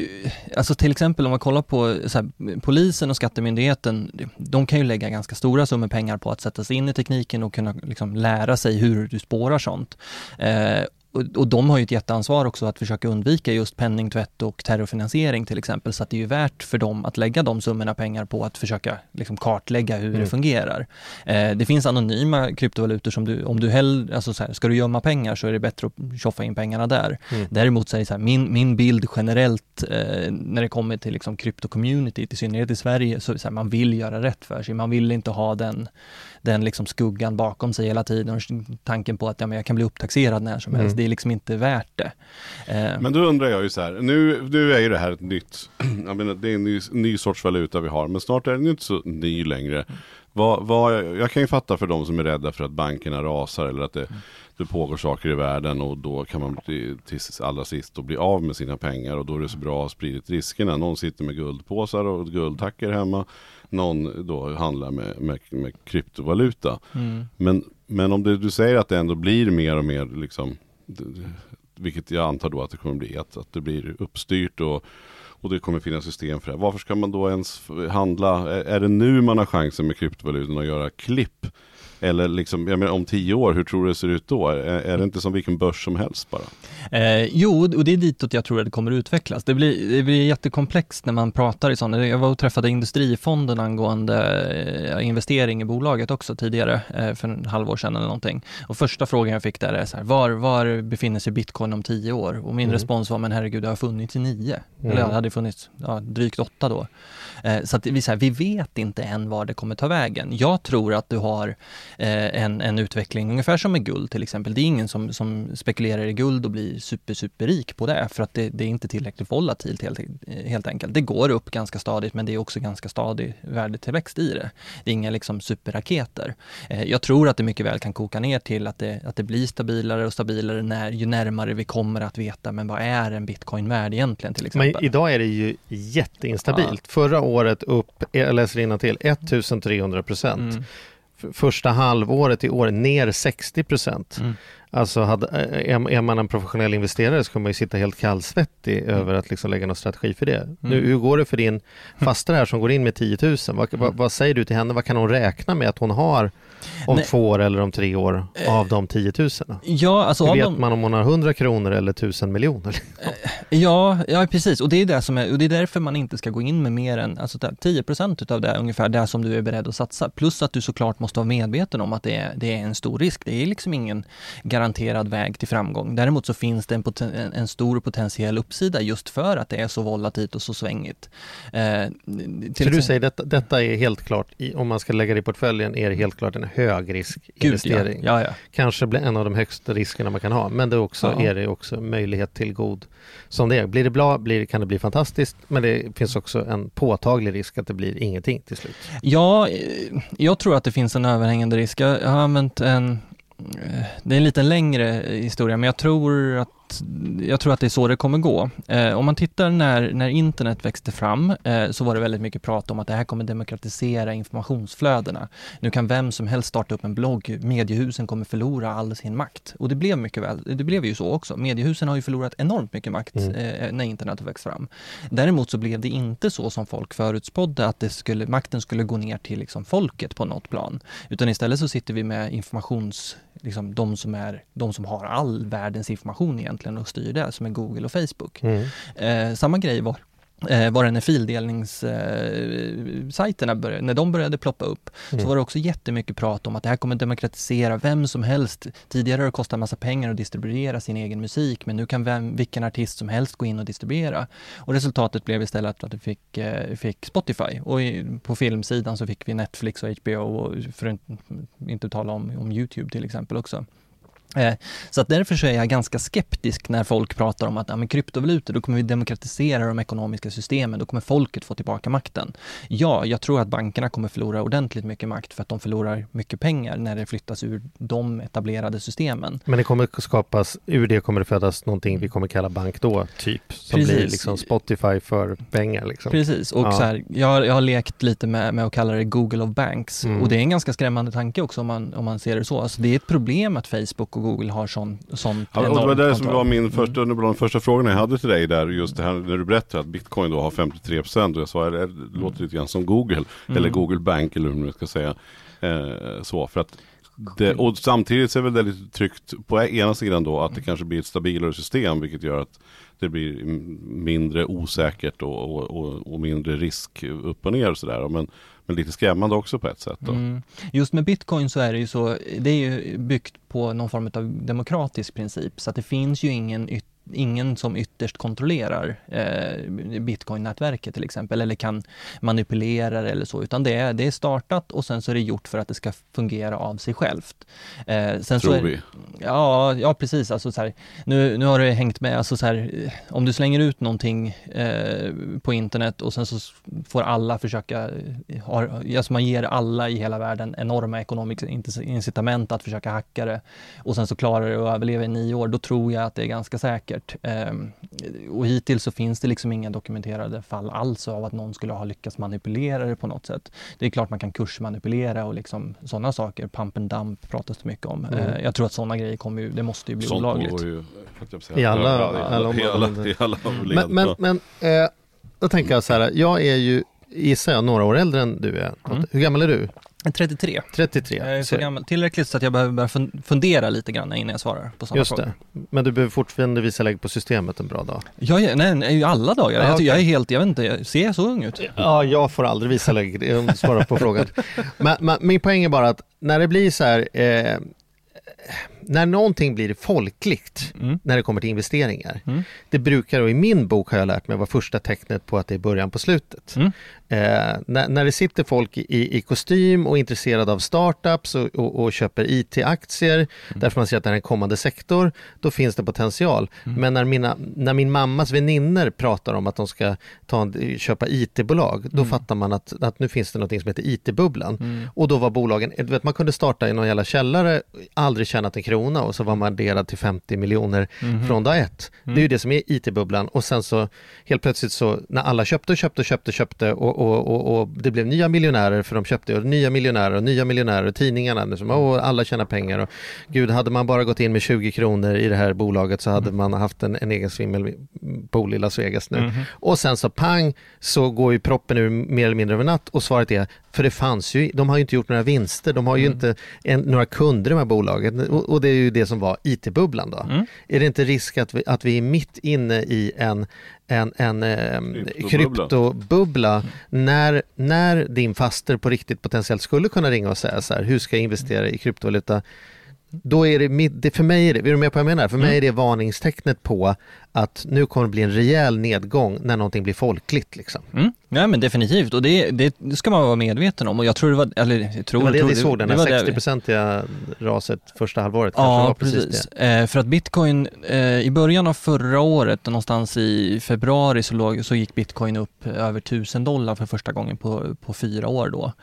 alltså till exempel om man kollar på här, polisen och skattemyndigheten, de kan ju lägga ganska stora summor pengar på att sätta sig in i tekniken och kunna liksom lära sig hur du spårar sånt. Eh, och, de har ju ett jätteansvar också att försöka undvika just penningtvätt och terrorfinansiering till exempel. Så att det är ju värt för dem att lägga de summorna pengar på att försöka liksom kartlägga hur mm. det fungerar. Eh, det finns anonyma kryptovalutor som du, om du hellre, alltså så här, ska du gömma pengar så är det bättre att tjoffa in pengarna där. Mm. Däremot så är det så här, min, min bild generellt eh, när det kommer till liksom krypto-communityt, i synnerhet i Sverige, så så här, man vill göra rätt för sig. Man vill inte ha den den liksom skuggan bakom sig hela tiden och tanken på att ja, men jag kan bli upptaxerad när som helst. Mm. Det är liksom inte värt det. Eh. Men då undrar jag ju så här, nu, nu är ju det här ett nytt, jag menar, det är en ny, ny sorts valuta vi har, men snart är den ju inte så ny längre. Vad, vad, jag kan ju fatta för de som är rädda för att bankerna rasar eller att det, det pågår saker i världen och då kan man bli, till allra sist då bli av med sina pengar och då är det så bra att ha spridit riskerna. Någon sitter med guldpåsar och guldtackor hemma någon då handlar med, med, med kryptovaluta. Mm. Men, men om det, du säger att det ändå blir mer och mer liksom, vilket jag antar då att det kommer bli, att, att det blir uppstyrt och, och det kommer finnas system för det. Varför ska man då ens handla? Är, är det nu man har chansen med kryptovalutorna att göra klipp Eller liksom, jag menar, om tio år, hur tror du det ser ut då? Är, är det inte som vilken börs som helst bara? Eh, jo, och det är ditåt jag tror att det kommer att utvecklas. Det blir, det blir jättekomplext när man pratar i sådana. Jag var och träffade Industrifonden angående eh, investering i bolaget också tidigare, eh, för en halvår sedan eller någonting. Och första frågan jag fick där är så här, var, var befinner sig bitcoin om tio år? Och min Mm. respons var, men herregud, det har funnits i nio. Mm. Eller det hade funnits ja, drygt åtta då. Eh, så att vi, så här, vi vet inte än var det kommer ta vägen. Jag tror att du har en, en utveckling, ungefär som med guld till exempel. Det är ingen som, som spekulerar i guld och blir super, superrik på det, för att det, det är inte tillräckligt volatilt helt, helt enkelt. Det går upp ganska stadigt, men det är också ganska stadig värdetillväxt i det. Det är inga liksom superraketer. Eh, jag tror att det mycket väl kan koka ner till att det, att det blir stabilare och stabilare när, ju närmare vi kommer att veta, men vad är en bitcoin värd egentligen till exempel? Men idag är det ju jätteinstabilt. Förra året upp, jag läser till 1300 procent. Mm. Första halvåret i år ner 60 procent. Mm. Alltså hade, är, är man en professionell investerare så kommer man ju sitta helt kallsvettig Mm. över att liksom lägga någon strategi för det. Nu, hur går det för din faster här som går in med 10 000? Vad, vad, vad säger du till henne? Vad kan hon räkna med att hon har om Nej. två år eller om tre år av de 10 000? Ja, alltså Hur av vet de- man om hon har 100 kronor eller 1000 miljoner? Ja, ja precis. Och det är det som är, och det är därför man inte ska gå in med mer än alltså där, 10 utav det ungefär, det som du är beredd att satsa. Plus att du såklart måste vara medveten om att det är, det är en stor risk. Det är liksom ingen garanterad väg till framgång. Däremot så finns det en, poten, en, stor potentiell uppsida just för att det är så volatilt och så svängigt. Eh, Så du säger detta, detta är helt klart, om man ska lägga det i portföljen, är det helt klart en Gud, högriskinvestering. ja. Ja, ja. Kanske blir en av de högsta riskerna man kan ha, men det är, också, är det också möjlighet till god som det är. Blir det bra blir, kan det bli fantastiskt, men det finns också en påtaglig risk att det blir ingenting till slut. Ja, eh, jag tror att det finns en överhängande risk. Jag har använt en, eh, det är en lite längre historia, men jag tror att jag tror att det är så det kommer gå. Eh, om man tittar när, när internet växte fram eh, så var det väldigt mycket prat om att det här kommer demokratisera informationsflödena. Nu kan vem som helst starta upp en blogg, mediehusen kommer förlora all sin makt. Och det blev mycket väl, det blev ju så också. Mediehusen har ju förlorat enormt mycket makt Mm. eh, när internet har växt fram. Däremot så blev det inte så som folk förutspådde att det skulle, makten skulle gå ner till liksom folket på något plan. Utan istället så sitter vi med informations, liksom de som, är, de som har all världens information egentligen och styr det, som är Google och Facebook. Mm. Eh, samma grej var eh, var det när fildelningssajterna började, när de började ploppa upp, Mm. så var det också jättemycket prat om att det här kommer demokratisera vem som helst. Tidigare har det kostat massa pengar att distribuera sin egen musik, men nu kan vem, vilken artist som helst gå in och distribuera. Och resultatet blev istället att vi fick, eh, fick Spotify och i, på filmsidan så fick vi Netflix och HBO och för att inte tala om, om Youtube till exempel också. Eh, Så att därför så är jag ganska skeptisk när folk pratar om att ja, men kryptovalutor, då kommer vi demokratisera de ekonomiska systemen, då kommer folket få tillbaka makten. Ja, jag tror att bankerna kommer förlora ordentligt mycket makt för att de förlorar mycket pengar när det flyttas ur de etablerade systemen. Men det kommer skapas, ur det kommer det födas någonting vi kommer kalla bank då, typ. Som Precis. blir liksom Spotify för pengar. Liksom. Precis, och Ja. så här, jag, jag har lekt lite med, med att kalla det Google of Banks Mm. och det är en ganska skrämmande tanke också om man, om man ser det så. Alltså det är ett problem att Facebook och Google har sån, sånt Ja, och det var det som var min Mm. första, mm. de första frågorna jag hade till dig där, just det här när du berättade att bitcoin då har 53% och jag sa det låter lite grann som Google, eller Mm. Google Bank eller hur man ska säga. Eh, så för att det, och samtidigt så är väl det lite tryggt på ena sidan då att det kanske blir ett stabilare system vilket gör att det blir mindre osäkert och, och, och, och mindre risk upp och ner och sådär. Men, men lite skrämmande också på ett sätt. Då. Mm. Just med bitcoin så är det ju så, det är ju byggt på någon form av demokratisk princip så att det finns ju ingen yttre ingen som ytterst kontrollerar eh, bitcoin-nätverket till exempel eller kan manipulera det eller så utan det är, det är startat och sen så är det gjort för att det ska fungera av sig självt. Eh, sen Tror är, vi. Ja, ja precis. Alltså, så här, nu, nu har det hängt med, alltså, så här, om du slänger ut någonting eh, på internet och sen så får alla försöka, eh, har, alltså man ger alla i hela världen enorma ekonomiska incitament att försöka hacka det och sen så klarar det att överleva i nio år, då tror jag att det är ganska säkert. Eh, och hittills så finns det liksom inga dokumenterade fall alls av att någon skulle ha lyckats manipulera det på något sätt. Det är klart man kan kursmanipulera och liksom sådana saker, pump and dump pratas det mycket om. Mm. Eh, jag tror att sådana grejer kommer ju, det måste ju bli Sånt olagligt. ju, I alla- i alla alla, i alla, områden. i alla led. Men, men, men eh, då tänker jag så här, jag är ju, gissar jag, några år äldre än du är. Mm. Hur gammal är du? 33. 33. Jag är så gammal, tillräckligt så att jag behöver börja fun- fundera lite grann innan jag svarar på sådana Just frågor. det. Men du behöver fortfarande visa lägg på systemet en bra dag. Jag är, nej, nej, alla dagar. Ja, jag, okej. jag är helt, jag vet inte, jag ser jag så ung ut? Ja, jag får aldrig visa lägg, om du svarar på frågan. Men, men min poäng är bara att när det blir så här, eh, när någonting blir folkligt, Mm. när det kommer till investeringar, Mm. det brukar, och i min bok har jag lärt mig, vara första tecknet på att det är början på slutet. Mm. Eh, när, när det sitter folk i, i kostym och intresserade av startups och, och, och köper IT-aktier Mm. därför man ser att det är en kommande sektor, då finns det potential. Mm. Men när, mina, när min mammas vänner pratar om att de ska ta en, köpa IT-bolag, då Mm. fattar man att, att nu finns det något som heter IT-bubblan. Och då var bolagen, vet, man kunde starta i någon jävla källare, aldrig tjänat en krona och så var man värderad till 50 miljoner Mhm. från dag ett. Det är ju det som är IT-bubblan och sen så helt plötsligt så när alla köpte och köpte och köpte köpte och, och, och, och det blev nya miljonärer för de köpte och nya miljonärer och nya miljonärer och tidningarna liksom, och alla tjänar pengar. Och gud hade man bara gått in med 20 kronor i det här bolaget så hade man haft en, en egen svimmelpool i Las Vegas nu. Och sen så pang så går ju proppen ur mer eller mindre över natt. Och svaret är för det fanns ju, de har ju inte gjort några vinster, de har ju inte en, några kunder i de här bolagen. Och, och det är ju det som var IT-bubblan då. Är det inte risk att vi, att vi är mitt inne i en en, en eh, Kryptobubbla. kryptobubbla när, när din faster på riktigt potentiellt skulle kunna ringa och säga så här, hur ska jag investera i kryptovaluta? Då är det, för mig, är det, är du med på vad jag menar? För mig är det varningstecknet på att nu kommer det bli en rejäl nedgång när någonting blir folkligt. Liksom. Mm. Ja men definitivt och det, det ska man vara medveten om och jag tror det var, eller jag tror, Det var det vi såg, den det var här det- 60-procentiga raset första halvåret. Ja, var precis. det. Eh, för att bitcoin, eh, i början av förra året, någonstans i februari, så, låg, så gick bitcoin upp över 1000 dollar för första gången på, på fyra år då.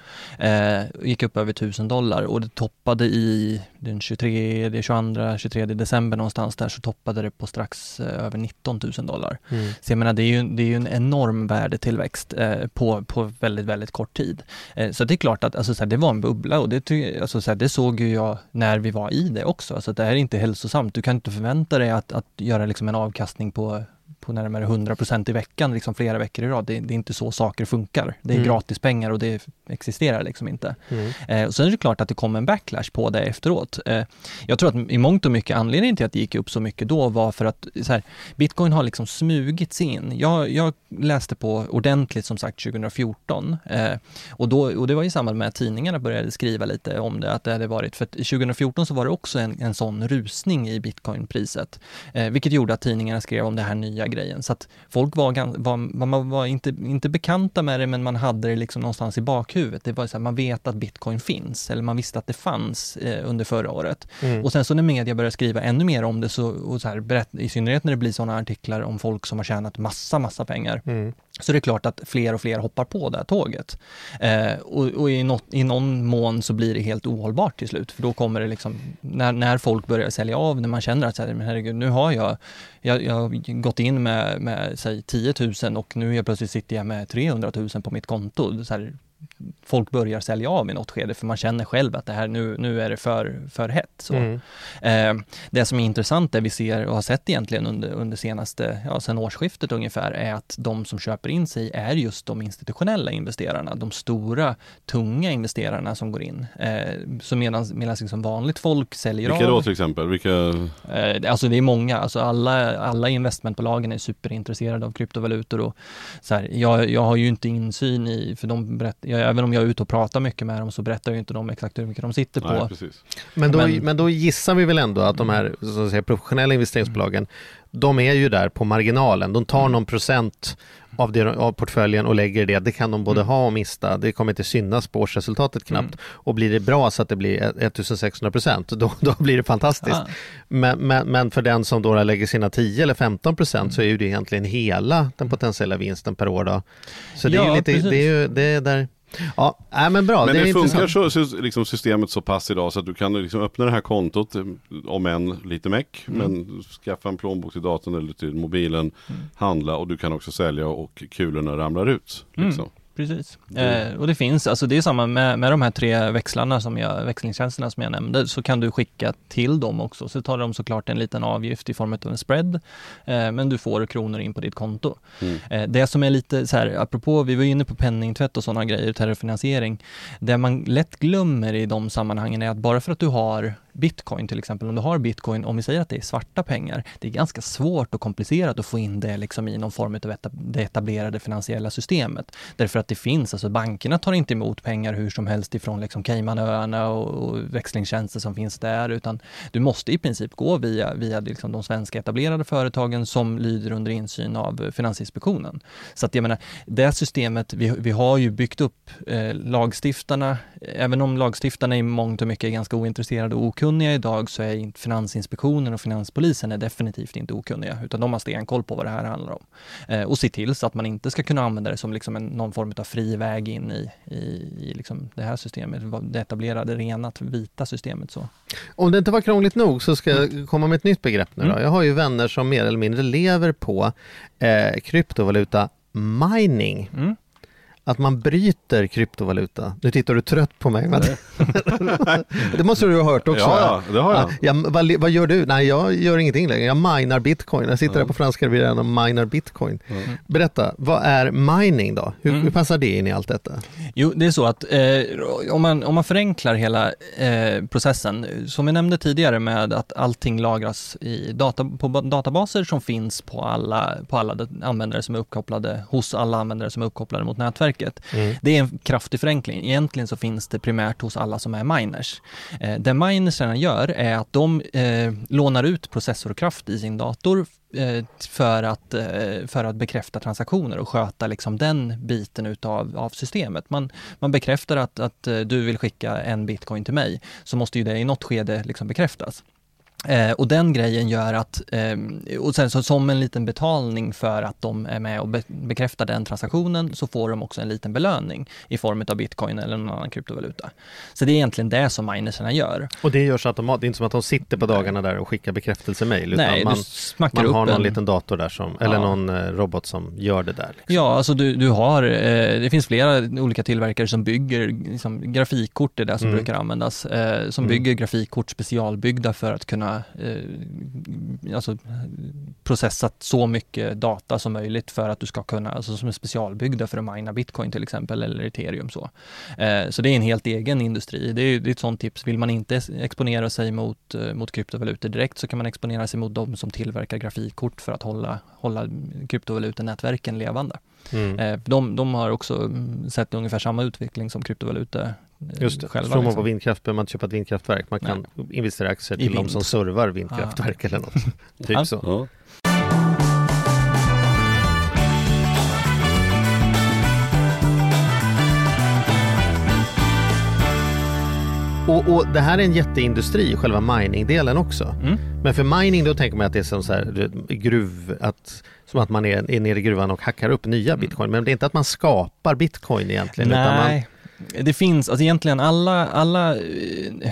Eh, gick upp över 1000 dollar och det toppade i den 23, 22, 23 december någonstans där så toppade det på strax eh, över 19 000 dollar. Mm. Så jag menar det är ju, det är ju en enorm värdetillväxt eh, på, på väldigt, väldigt kort tid. Eh, så det är klart att alltså, så här, det var en bubbla och det, alltså, så här, det såg ju jag när vi var i det också. Alltså, det här är inte hälsosamt. Du kan inte förvänta dig att, att göra liksom, en avkastning på på närmare 100% i veckan, liksom flera veckor i rad. Det, det är inte så saker funkar. Det är Mm. gratis pengar och det existerar liksom inte. Mm. Eh, och sen är det klart att det kom en backlash på det efteråt. Eh, jag tror att i mångt och mycket anledningen till att det gick upp så mycket då var för att här, bitcoin har liksom smugits in. Jag, jag läste på ordentligt som sagt 2014 eh, och, då, och det var i samband med att tidningarna började skriva lite om det, att det hade varit, för att 2014 så var det också en, en sån rusning i bitcoinpriset, eh, vilket gjorde att tidningarna skrev om det här nya grejen. Så att folk var, var, man var inte, inte bekanta med det, men man hade det liksom någonstans i bakhuvudet. Det var så här, man vet att bitcoin finns, eller man visste att det fanns eh, under förra året. Mm. Och sen så när media börjar skriva ännu mer om det, så, och så här, berätt, i synnerhet när det blir sådana artiklar om folk som har tjänat massa, massa pengar, Mm så det är klart att fler och fler hoppar på det här tåget. Eh, och och i, något, i någon mån så blir det helt ohållbart till slut, för då kommer det liksom, när, när folk börjar sälja av, när man känner att så här, men herregud, nu har jag, jag, jag har gått in med, med säg 10 000 och nu jag plötsligt sitter jag med 300 000 på mitt konto. Så här, folk börjar sälja av i något skede, för man känner själv att det här, nu, nu är det för, för hett. Så. Mm. Eh, det som är intressant, det vi ser och har sett egentligen under, under senaste, ja sen årsskiftet ungefär, är att de som köper in sig är just de institutionella investerarna, de stora, tunga investerarna som går in. Eh, så medan, medan liksom vanligt folk säljer Vilka av. då till exempel? Vilka? Eh, Alltså det är många, alltså alla, alla investmentbolagen är superintresserade av kryptovalutor och så här, jag, jag har ju inte insyn i, för de berätt, jag, även om jag är ute och pratar mycket med dem så berättar ju inte de exakt hur mycket de sitter på. Nej, precis. Men, då, Men- men... då gissar vi väl ändå att de här så att säga, professionella investeringsbolagen, de är ju där på marginalen. De tar någon procent av, det, av portföljen och lägger det. Det kan de både ha och mista. Det kommer inte synas på årsresultatet knappt. Och blir det bra så att det blir 1600 procent, då, då blir det fantastiskt. Ah. Men, men, men för den som då lägger sina 10 eller 15 procent så är ju det egentligen hela den potentiella vinsten per år. Då. Så det är Ja, ju lite, precis. det är ju det är där. Ja, nej, men bra. Men det det, funkar så, så liksom systemet så pass idag så att du kan liksom öppna det här kontot eh, om en lite meck Mm. men skaffa en plånbok till datorn eller till mobilen, Mm. handla och du kan också sälja och kulorna ramlar ut. Mm. Precis. Det- Eh, och det finns, alltså det är samma med, med de här tre växlarna som jag, växlingstjänsterna som jag nämnde, så kan du skicka till dem också. Så tar de såklart en liten avgift i form av en spread, eh, men du får kronor in på ditt konto. Mm. Eh, det som är lite så här, apropå, vi var inne på penningtvätt och sådana grejer, terrorfinansiering. Det man lätt glömmer i de sammanhangen är att bara för att du har bitcoin till exempel, om du har bitcoin, om vi säger att det är svarta pengar, det är ganska svårt och komplicerat att få in det liksom i någon form av det etablerade finansiella systemet. Därför att det finns, alltså bankerna tar inte emot pengar hur som helst ifrån liksom Caymanöarna och, och växlingstjänster som finns där, utan du måste i princip gå via, via liksom de svenska etablerade företagen som lyder under insyn av Finansinspektionen. Så att jag menar, det systemet, vi, vi har ju byggt upp eh, lagstiftarna, även om lagstiftarna i mångt och mycket är ganska ointresserade och okunniga idag så är inte Finansinspektionen och Finanspolisen är definitivt inte okunniga, utan de har stenkoll på vad det här handlar om. Eh, och se till så att man inte ska kunna använda det som liksom en, någon form av fri väg in i, i, i liksom det här systemet, det etablerade, rena, vita systemet. Så. Om det inte var krångligt nog så ska jag komma med ett nytt begrepp nu då. Mm. Jag har ju vänner som mer eller mindre lever på eh, kryptovaluta mining. Mm. Att man bryter kryptovaluta. Nu tittar du trött på mig. Men det måste du ha hört också. Ja, det har jag. Ja, ja, vad, vad gör du? Nej, jag gör ingenting längre. Jag minar bitcoin. Jag sitter Ja. här på franska rivieran och minar bitcoin. Mm. Berätta, vad är mining då? Hur, Mm. hur passar det in i allt detta? Jo, det är så att eh, om, man, om man förenklar hela eh, processen, som jag nämnde tidigare med att allting lagras i data, på ba- databaser som finns på alla, på alla användare som är uppkopplade, hos alla användare som är uppkopplade mot nätverket. Det är en kraftig förenkling. Egentligen så finns det primärt hos alla som är miners. Eh, det minersarna gör är att de eh, lånar ut processorkraft i sin dator eh, för att, eh, för att bekräfta transaktioner och sköta liksom den biten utav av systemet. Man, man bekräftar att, att eh, du vill skicka en bitcoin till mig, så måste ju det i något skede liksom bekräftas. Eh, och den grejen gör att, eh, och sen så som en liten betalning för att de är med och be- bekräftar den transaktionen så får de också en liten belöning i form av bitcoin eller någon annan kryptovaluta. Så det är egentligen det som minerserna gör. Och det görs automatiskt, det är inte som att de sitter på dagarna där och skickar bekräftelsemail utan Nej, man, man har någon en... liten dator där som, eller Ja. någon eh, robot som gör det där. Liksom. Ja, alltså du, du har, eh, det finns flera olika tillverkare som bygger liksom, grafikkort, är det som Mm. brukar användas, eh, som Mm. bygger grafikkort specialbyggda för att kunna eh, alltså, processa så mycket data som möjligt för att du ska kunna, alltså som är specialbyggda för att mina bitcoin till exempel eller ethereum så. Eh, så det är en helt egen industri. Det är, det är ett sånt tips, vill man inte exponera sig mot, eh, mot kryptovalutor direkt så kan man exponera sig mot de som tillverkar grafikkort för att hålla, hålla kryptovalutanätverken levande. Mm. Eh, de, de har också mm, sett ungefär samma utveckling som kryptovaluta eh, Just det, själva. tror man liksom. på vindkraft behöver man inte köpa ett vindkraftverk. Man kan investera i aktier I till de som servar vindkraftverk eller något. Typ Ja. så. Ja. Och, och det här är en jätteindustri, själva mining-delen också. Mm. Men för mining då tänker man att det är som så här, gruv, att, som att man är, är nere i gruvan och hackar upp nya bitcoin. Men det är inte att man skapar bitcoin egentligen. Utan man, Nej, det finns, alltså egentligen alla, alla,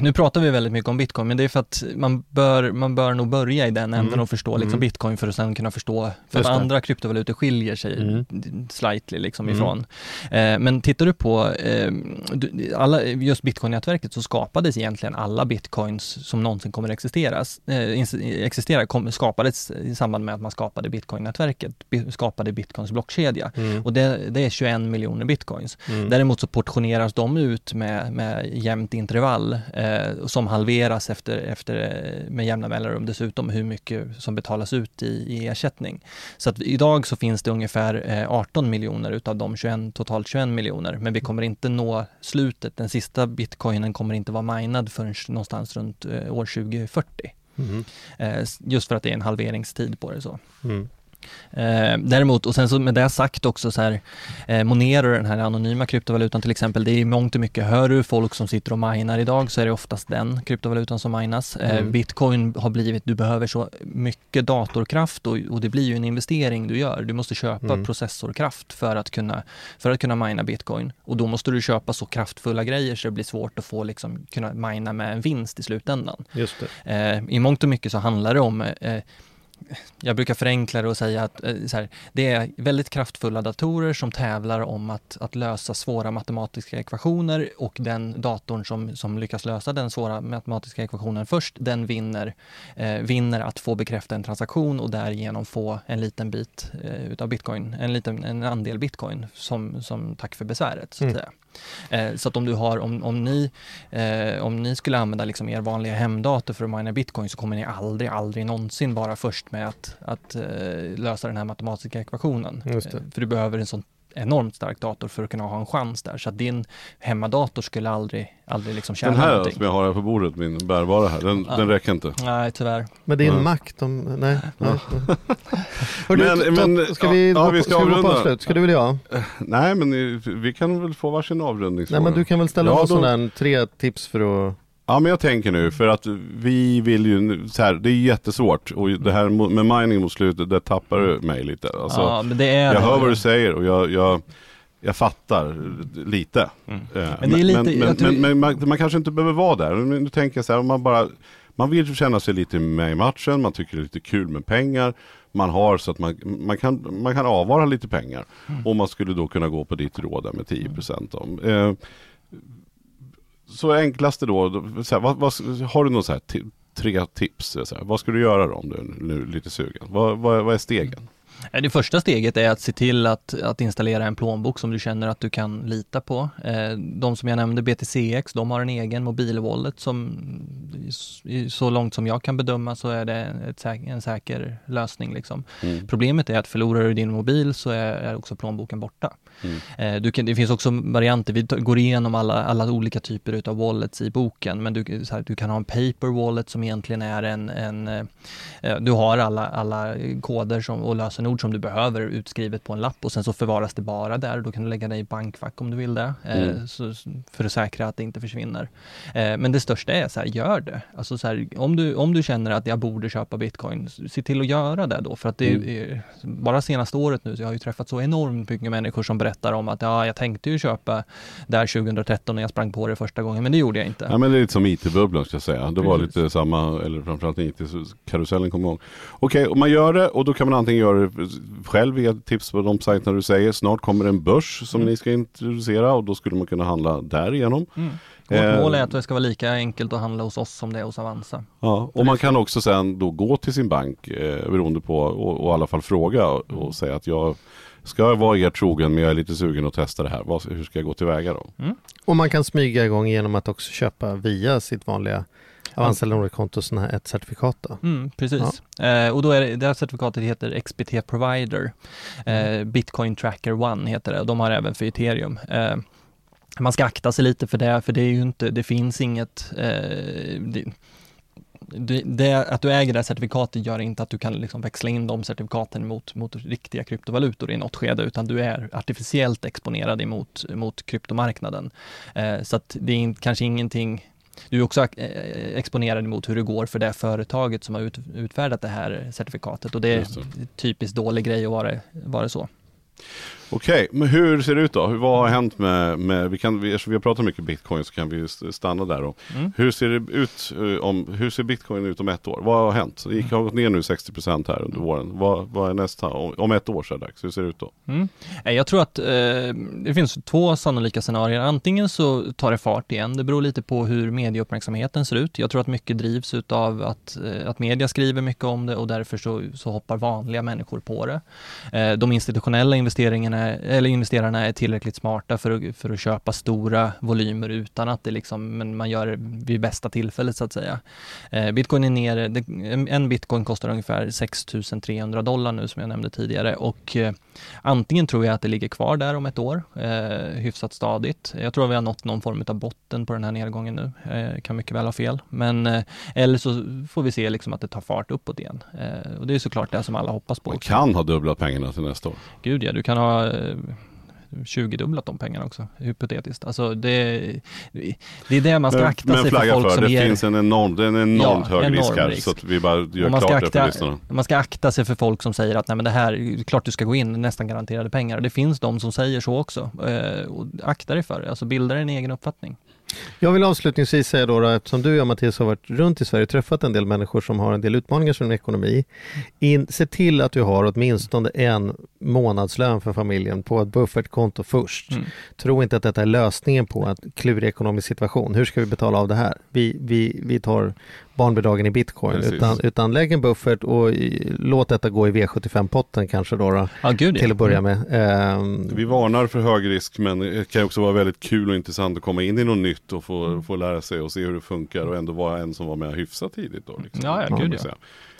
nu pratar vi väldigt mycket om bitcoin, men det är för att man bör, man bör nog börja i den änden Mm. och förstå liksom Mm. bitcoin för att sen kunna förstå, för att andra kryptovalutor skiljer sig Mm. slightly liksom Mm. ifrån. Eh, men tittar du på eh, alla, just bitcoin-nätverket så skapades egentligen alla bitcoins som någonsin kommer existeras, eh, existera, kom, skapades i samband med att man skapade bitcoin-nätverket, bi- skapade bitcoins blockkedja. Mm. Och det, det är 21 miljoner bitcoins. Mm. Däremot så portioneras de ut med, med jämnt intervall eh, som halveras efter, efter, eh, med jämna mellanrum dessutom hur mycket som betalas ut i, i ersättning. Så att idag så finns det ungefär eh, 18 miljoner utav de 21, totalt 21 miljoner, men vi kommer inte nå slutet. Den sista bitcoinen kommer inte vara minad förrän någonstans runt eh, år 2040. Mm. Eh, just för att det är en halveringstid på det så. Mm. Eh, däremot, och sen så med det sagt också så här, eh, Monero, den här anonyma kryptovalutan till exempel, det är i mångt och mycket, hör du folk som sitter och minar idag så är det oftast den kryptovalutan som minas. Eh, Mm. Bitcoin har blivit, du behöver så mycket datorkraft och, och det blir ju en investering du gör. Du måste köpa Mm. processorkraft för att kunna, för att kunna mina bitcoin och då måste du köpa så kraftfulla grejer så det blir svårt att få liksom, kunna mina med en vinst i slutändan. Just det. Eh, I mångt och mycket så handlar det om eh, jag brukar förenkla det och säga att eh, här, det är väldigt kraftfulla datorer som tävlar om att, att lösa svåra matematiska ekvationer och den datorn som, som lyckas lösa den svåra matematiska ekvationen först, den vinner, eh, vinner att få bekräfta en transaktion och därigenom få en liten bit eh, utav bitcoin, en liten en andel bitcoin som, som tack för besväret. Så att Mm. säga. Eh, så att om du har, om, om, ni, eh, om ni skulle använda liksom er vanliga hemdator för att mina bitcoin så kommer ni aldrig, aldrig någonsin vara först med att, att eh, lösa den här matematiska ekvationen. Eh, för du behöver en sån enormt stark dator för att kunna ha en chans där. Så att din hemmadator skulle aldrig, aldrig liksom tjäna Den här någonting. som jag har här på bordet, min bärbara här, den, Ja. den räcker inte. Nej, tyvärr. Men det är en Mm. Mac de, nej. nej. Hörru, Men- ta- men- ska vi, ja, vi på- ska ska avrunda. avslut? Ska du eller jag? Nej men eh, vi kan väl få varsin avrundningsfråga. Nej men du kan väl ställa Ja, någon sån där tre tips för att Ja men jag tänker nu för att vi vill ju, så här, det är jättesvårt och det här med mining mot slutet, det tappar du mig lite. Alltså, ja, men det är jag det. hör vad du säger och jag, jag, jag fattar lite. Mm. Eh, Men lite- tror- man, man kanske inte behöver vara där. Nu, tänker jag så här, om man bara man vill känna sig lite med i matchen, man tycker det är lite kul med pengar. Man har så att man, man, kan, man kan avvara lite pengar. Mm. Och man skulle då kunna gå på ditt råd med 10% om. Eh, så enklaste då, så här, vad, vad, har du några så här, tre tips? Så här, vad ska du göra då om du är nu lite sugen? Vad, vad, vad är stegen? Eh, Det första steget är att se till att, att installera en plånbok som du känner att du kan lita på. Eh, De som jag nämnde, BTCX, de har en egen mobilwallet som så långt som jag kan bedöma så är det säk- en säker lösning. Liksom. Mm. Problemet är att förlorar du din mobil så är, är också plånboken borta. Mm. Eh, Du kan, det finns också varianter, vi går igenom alla, alla olika typer utav wallets i boken, men du, här, du kan ha en paper wallet som egentligen är en, en du har alla, alla koder som, och lösenord som du behöver utskrivet på en lapp och sen så förvaras det bara där. Då kan du lägga det i bankfack om du vill det, eh, Mm. så, för att säkra att det inte försvinner. Eh, Men det största är så här, gör det. Alltså så här, om, du, om du känner att jag borde köpa bitcoin, se till att göra det då. För att det Mm. är, bara senaste året nu så jag har ju träffat så enormt mycket människor som berättar om att ja, jag tänkte ju köpa där 2013 när jag sprang på det första gången, men det gjorde jag inte. Ja men det är lite som IT-bubblan ska jag säga. Det var Precis. lite samma, eller framförallt IT-karusellen jag ihåg. Okej, och man gör det och då kan man antingen göra det själv via tips på de sajterna du säger. Snart kommer en börs som Mm. ni ska introducera och då skulle man kunna handla därigenom. Mm. Vårt Eh, mål är att det ska vara lika enkelt att handla hos oss som det är hos Avanza. Ja, och man kan också sen då gå till sin bank eh, beroende på och, och i alla fall fråga och, och säga att jag ska vara er trogen men jag är lite sugen att testa det här. Vad, hur ska jag gå tillväga då? Och man kan smyga igång genom att också köpa via sitt vanliga Avanza eller Nordnet-konto sån här ett certifikat då. Mm, precis. Eh, och då är det, det här certifikatet heter XBT Provider. Eh, Bitcoin Tracker One heter det och de har även för ethereum. Eh, man ska akta sig lite för det, för det är ju inte, det finns inget eh, det, det, det, att du äger det här certifikatet gör inte att du kan liksom växla in de certifikaten mot, mot riktiga kryptovalutor i något skede, utan du är artificiellt exponerad emot mot kryptomarknaden. Eh, så att det är in, kanske ingenting du är också eh, exponerad mot hur det går för det företaget som har ut, utfärdat det här certifikatet och det är en typiskt dålig grej att vara, vara så. Okej, men hur ser det ut då? Hur, vad har hänt med, med vi, kan, vi, eftersom vi har pratat mycket bitcoin så kan vi st- stanna där då. Mm. Hur ser det ut eh, om, hur ser bitcoin ut om ett år? Vad har hänt? Det gick, har gått ner nu 60% här under våren. Vad, vad är nästa? Om, om ett år så är det dags. Hur ser det ut då? Mm. Eh, Jag tror att eh, det finns två sannolika scenarier. Antingen så tar det fart igen. Det beror lite på hur medieuppmärksamheten ser ut. Jag tror att mycket drivs utav att, eh, att media skriver mycket om det och därför så, så hoppar vanliga människor på det. Eh, de institutionella investeringarna, eller investerarna är tillräckligt smarta för att, för att köpa stora volymer utan att det liksom, men man gör det vid bästa tillfället så att säga. Eh, bitcoin är nere, det, en- bitcoin kostar ungefär 6300 dollar nu som jag nämnde tidigare och eh, Antingen tror jag att det ligger kvar där om ett år, eh, hyfsat stadigt. Jag tror att vi har nått någon form av botten på den här nedgången nu. Eh, kan mycket väl ha fel. Men, eh, eller så får vi se liksom att det tar fart uppåt igen. Eh, och det är såklart det som alla hoppas på. Man kan ha dubblat pengarna till nästa år. Gud ja, du kan ha eh, 20-dubblat de pengarna också, hypotetiskt. Alltså det, det är det man ska akta men sig för folk för, som det ger... finns en enorm, en enormt Ja, hög risk enorm här. risk. Så att vi bara gör man ska klart det för akta- lyssnarna. Man ska akta sig för folk som säger att nej men det här, klart du ska gå in, nästan garanterade pengar. Det finns de som säger så också. Eh, och akta dig för det, alltså bilda en egen uppfattning. Jag vill avslutningsvis säga då, då eftersom du och jag Mattias har varit runt i Sverige och träffat en del människor som har en del utmaningar som ekonomi. In, se till att du har åtminstone en månadslön för familjen på ett buffertkonto först. Mm. Tro inte att detta är lösningen på en klurig ekonomisk situation. Hur ska vi betala av det här? Vi, vi, vi tar barnbidragen i bitcoin. Precis. Utan, utan lägg en buffert och låt detta gå i V75-potten kanske då, då Ja, gud till att börja med. Ehm, Vi varnar för hög risk men det kan också vara väldigt kul och intressant att komma in i något nytt och få, få lära sig och se hur det funkar och ändå vara en som var med hyfsat tidigt. Då, liksom. Ja, ja, gud, ja.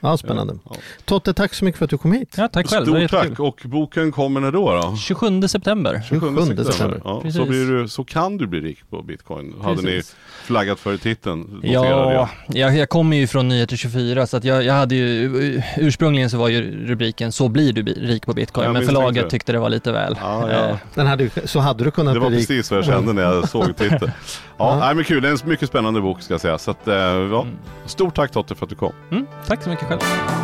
Ja, spännande. Ja. Totte, tack så mycket för att du kom hit. Ja, tack själv. Det var Stort tack och boken kommer när då? då? 27 september. 27 september. Ja, så, Precis. blir du, så kan du bli rik på bitcoin. Hade ni Precis. flaggat för titeln? Ja, det. jag, jag kommer ju från Nyheter 24 så att jag, jag hade ju, ursprungligen så var ju rubriken Så blir du rik på bitcoin, Jag men förlaget det. tyckte det var lite väl. Ja, ja. Eh, Den hade, så hade du kunnat Det var bli rik. precis vad jag kände när jag såg titeln. Ja, Ja. Nej, men kul. Det är en mycket spännande bok ska jag säga. Så att, eh, ja. Mm. Stort tack Totte för att du kom. Mm, tack så mycket själv. Danke.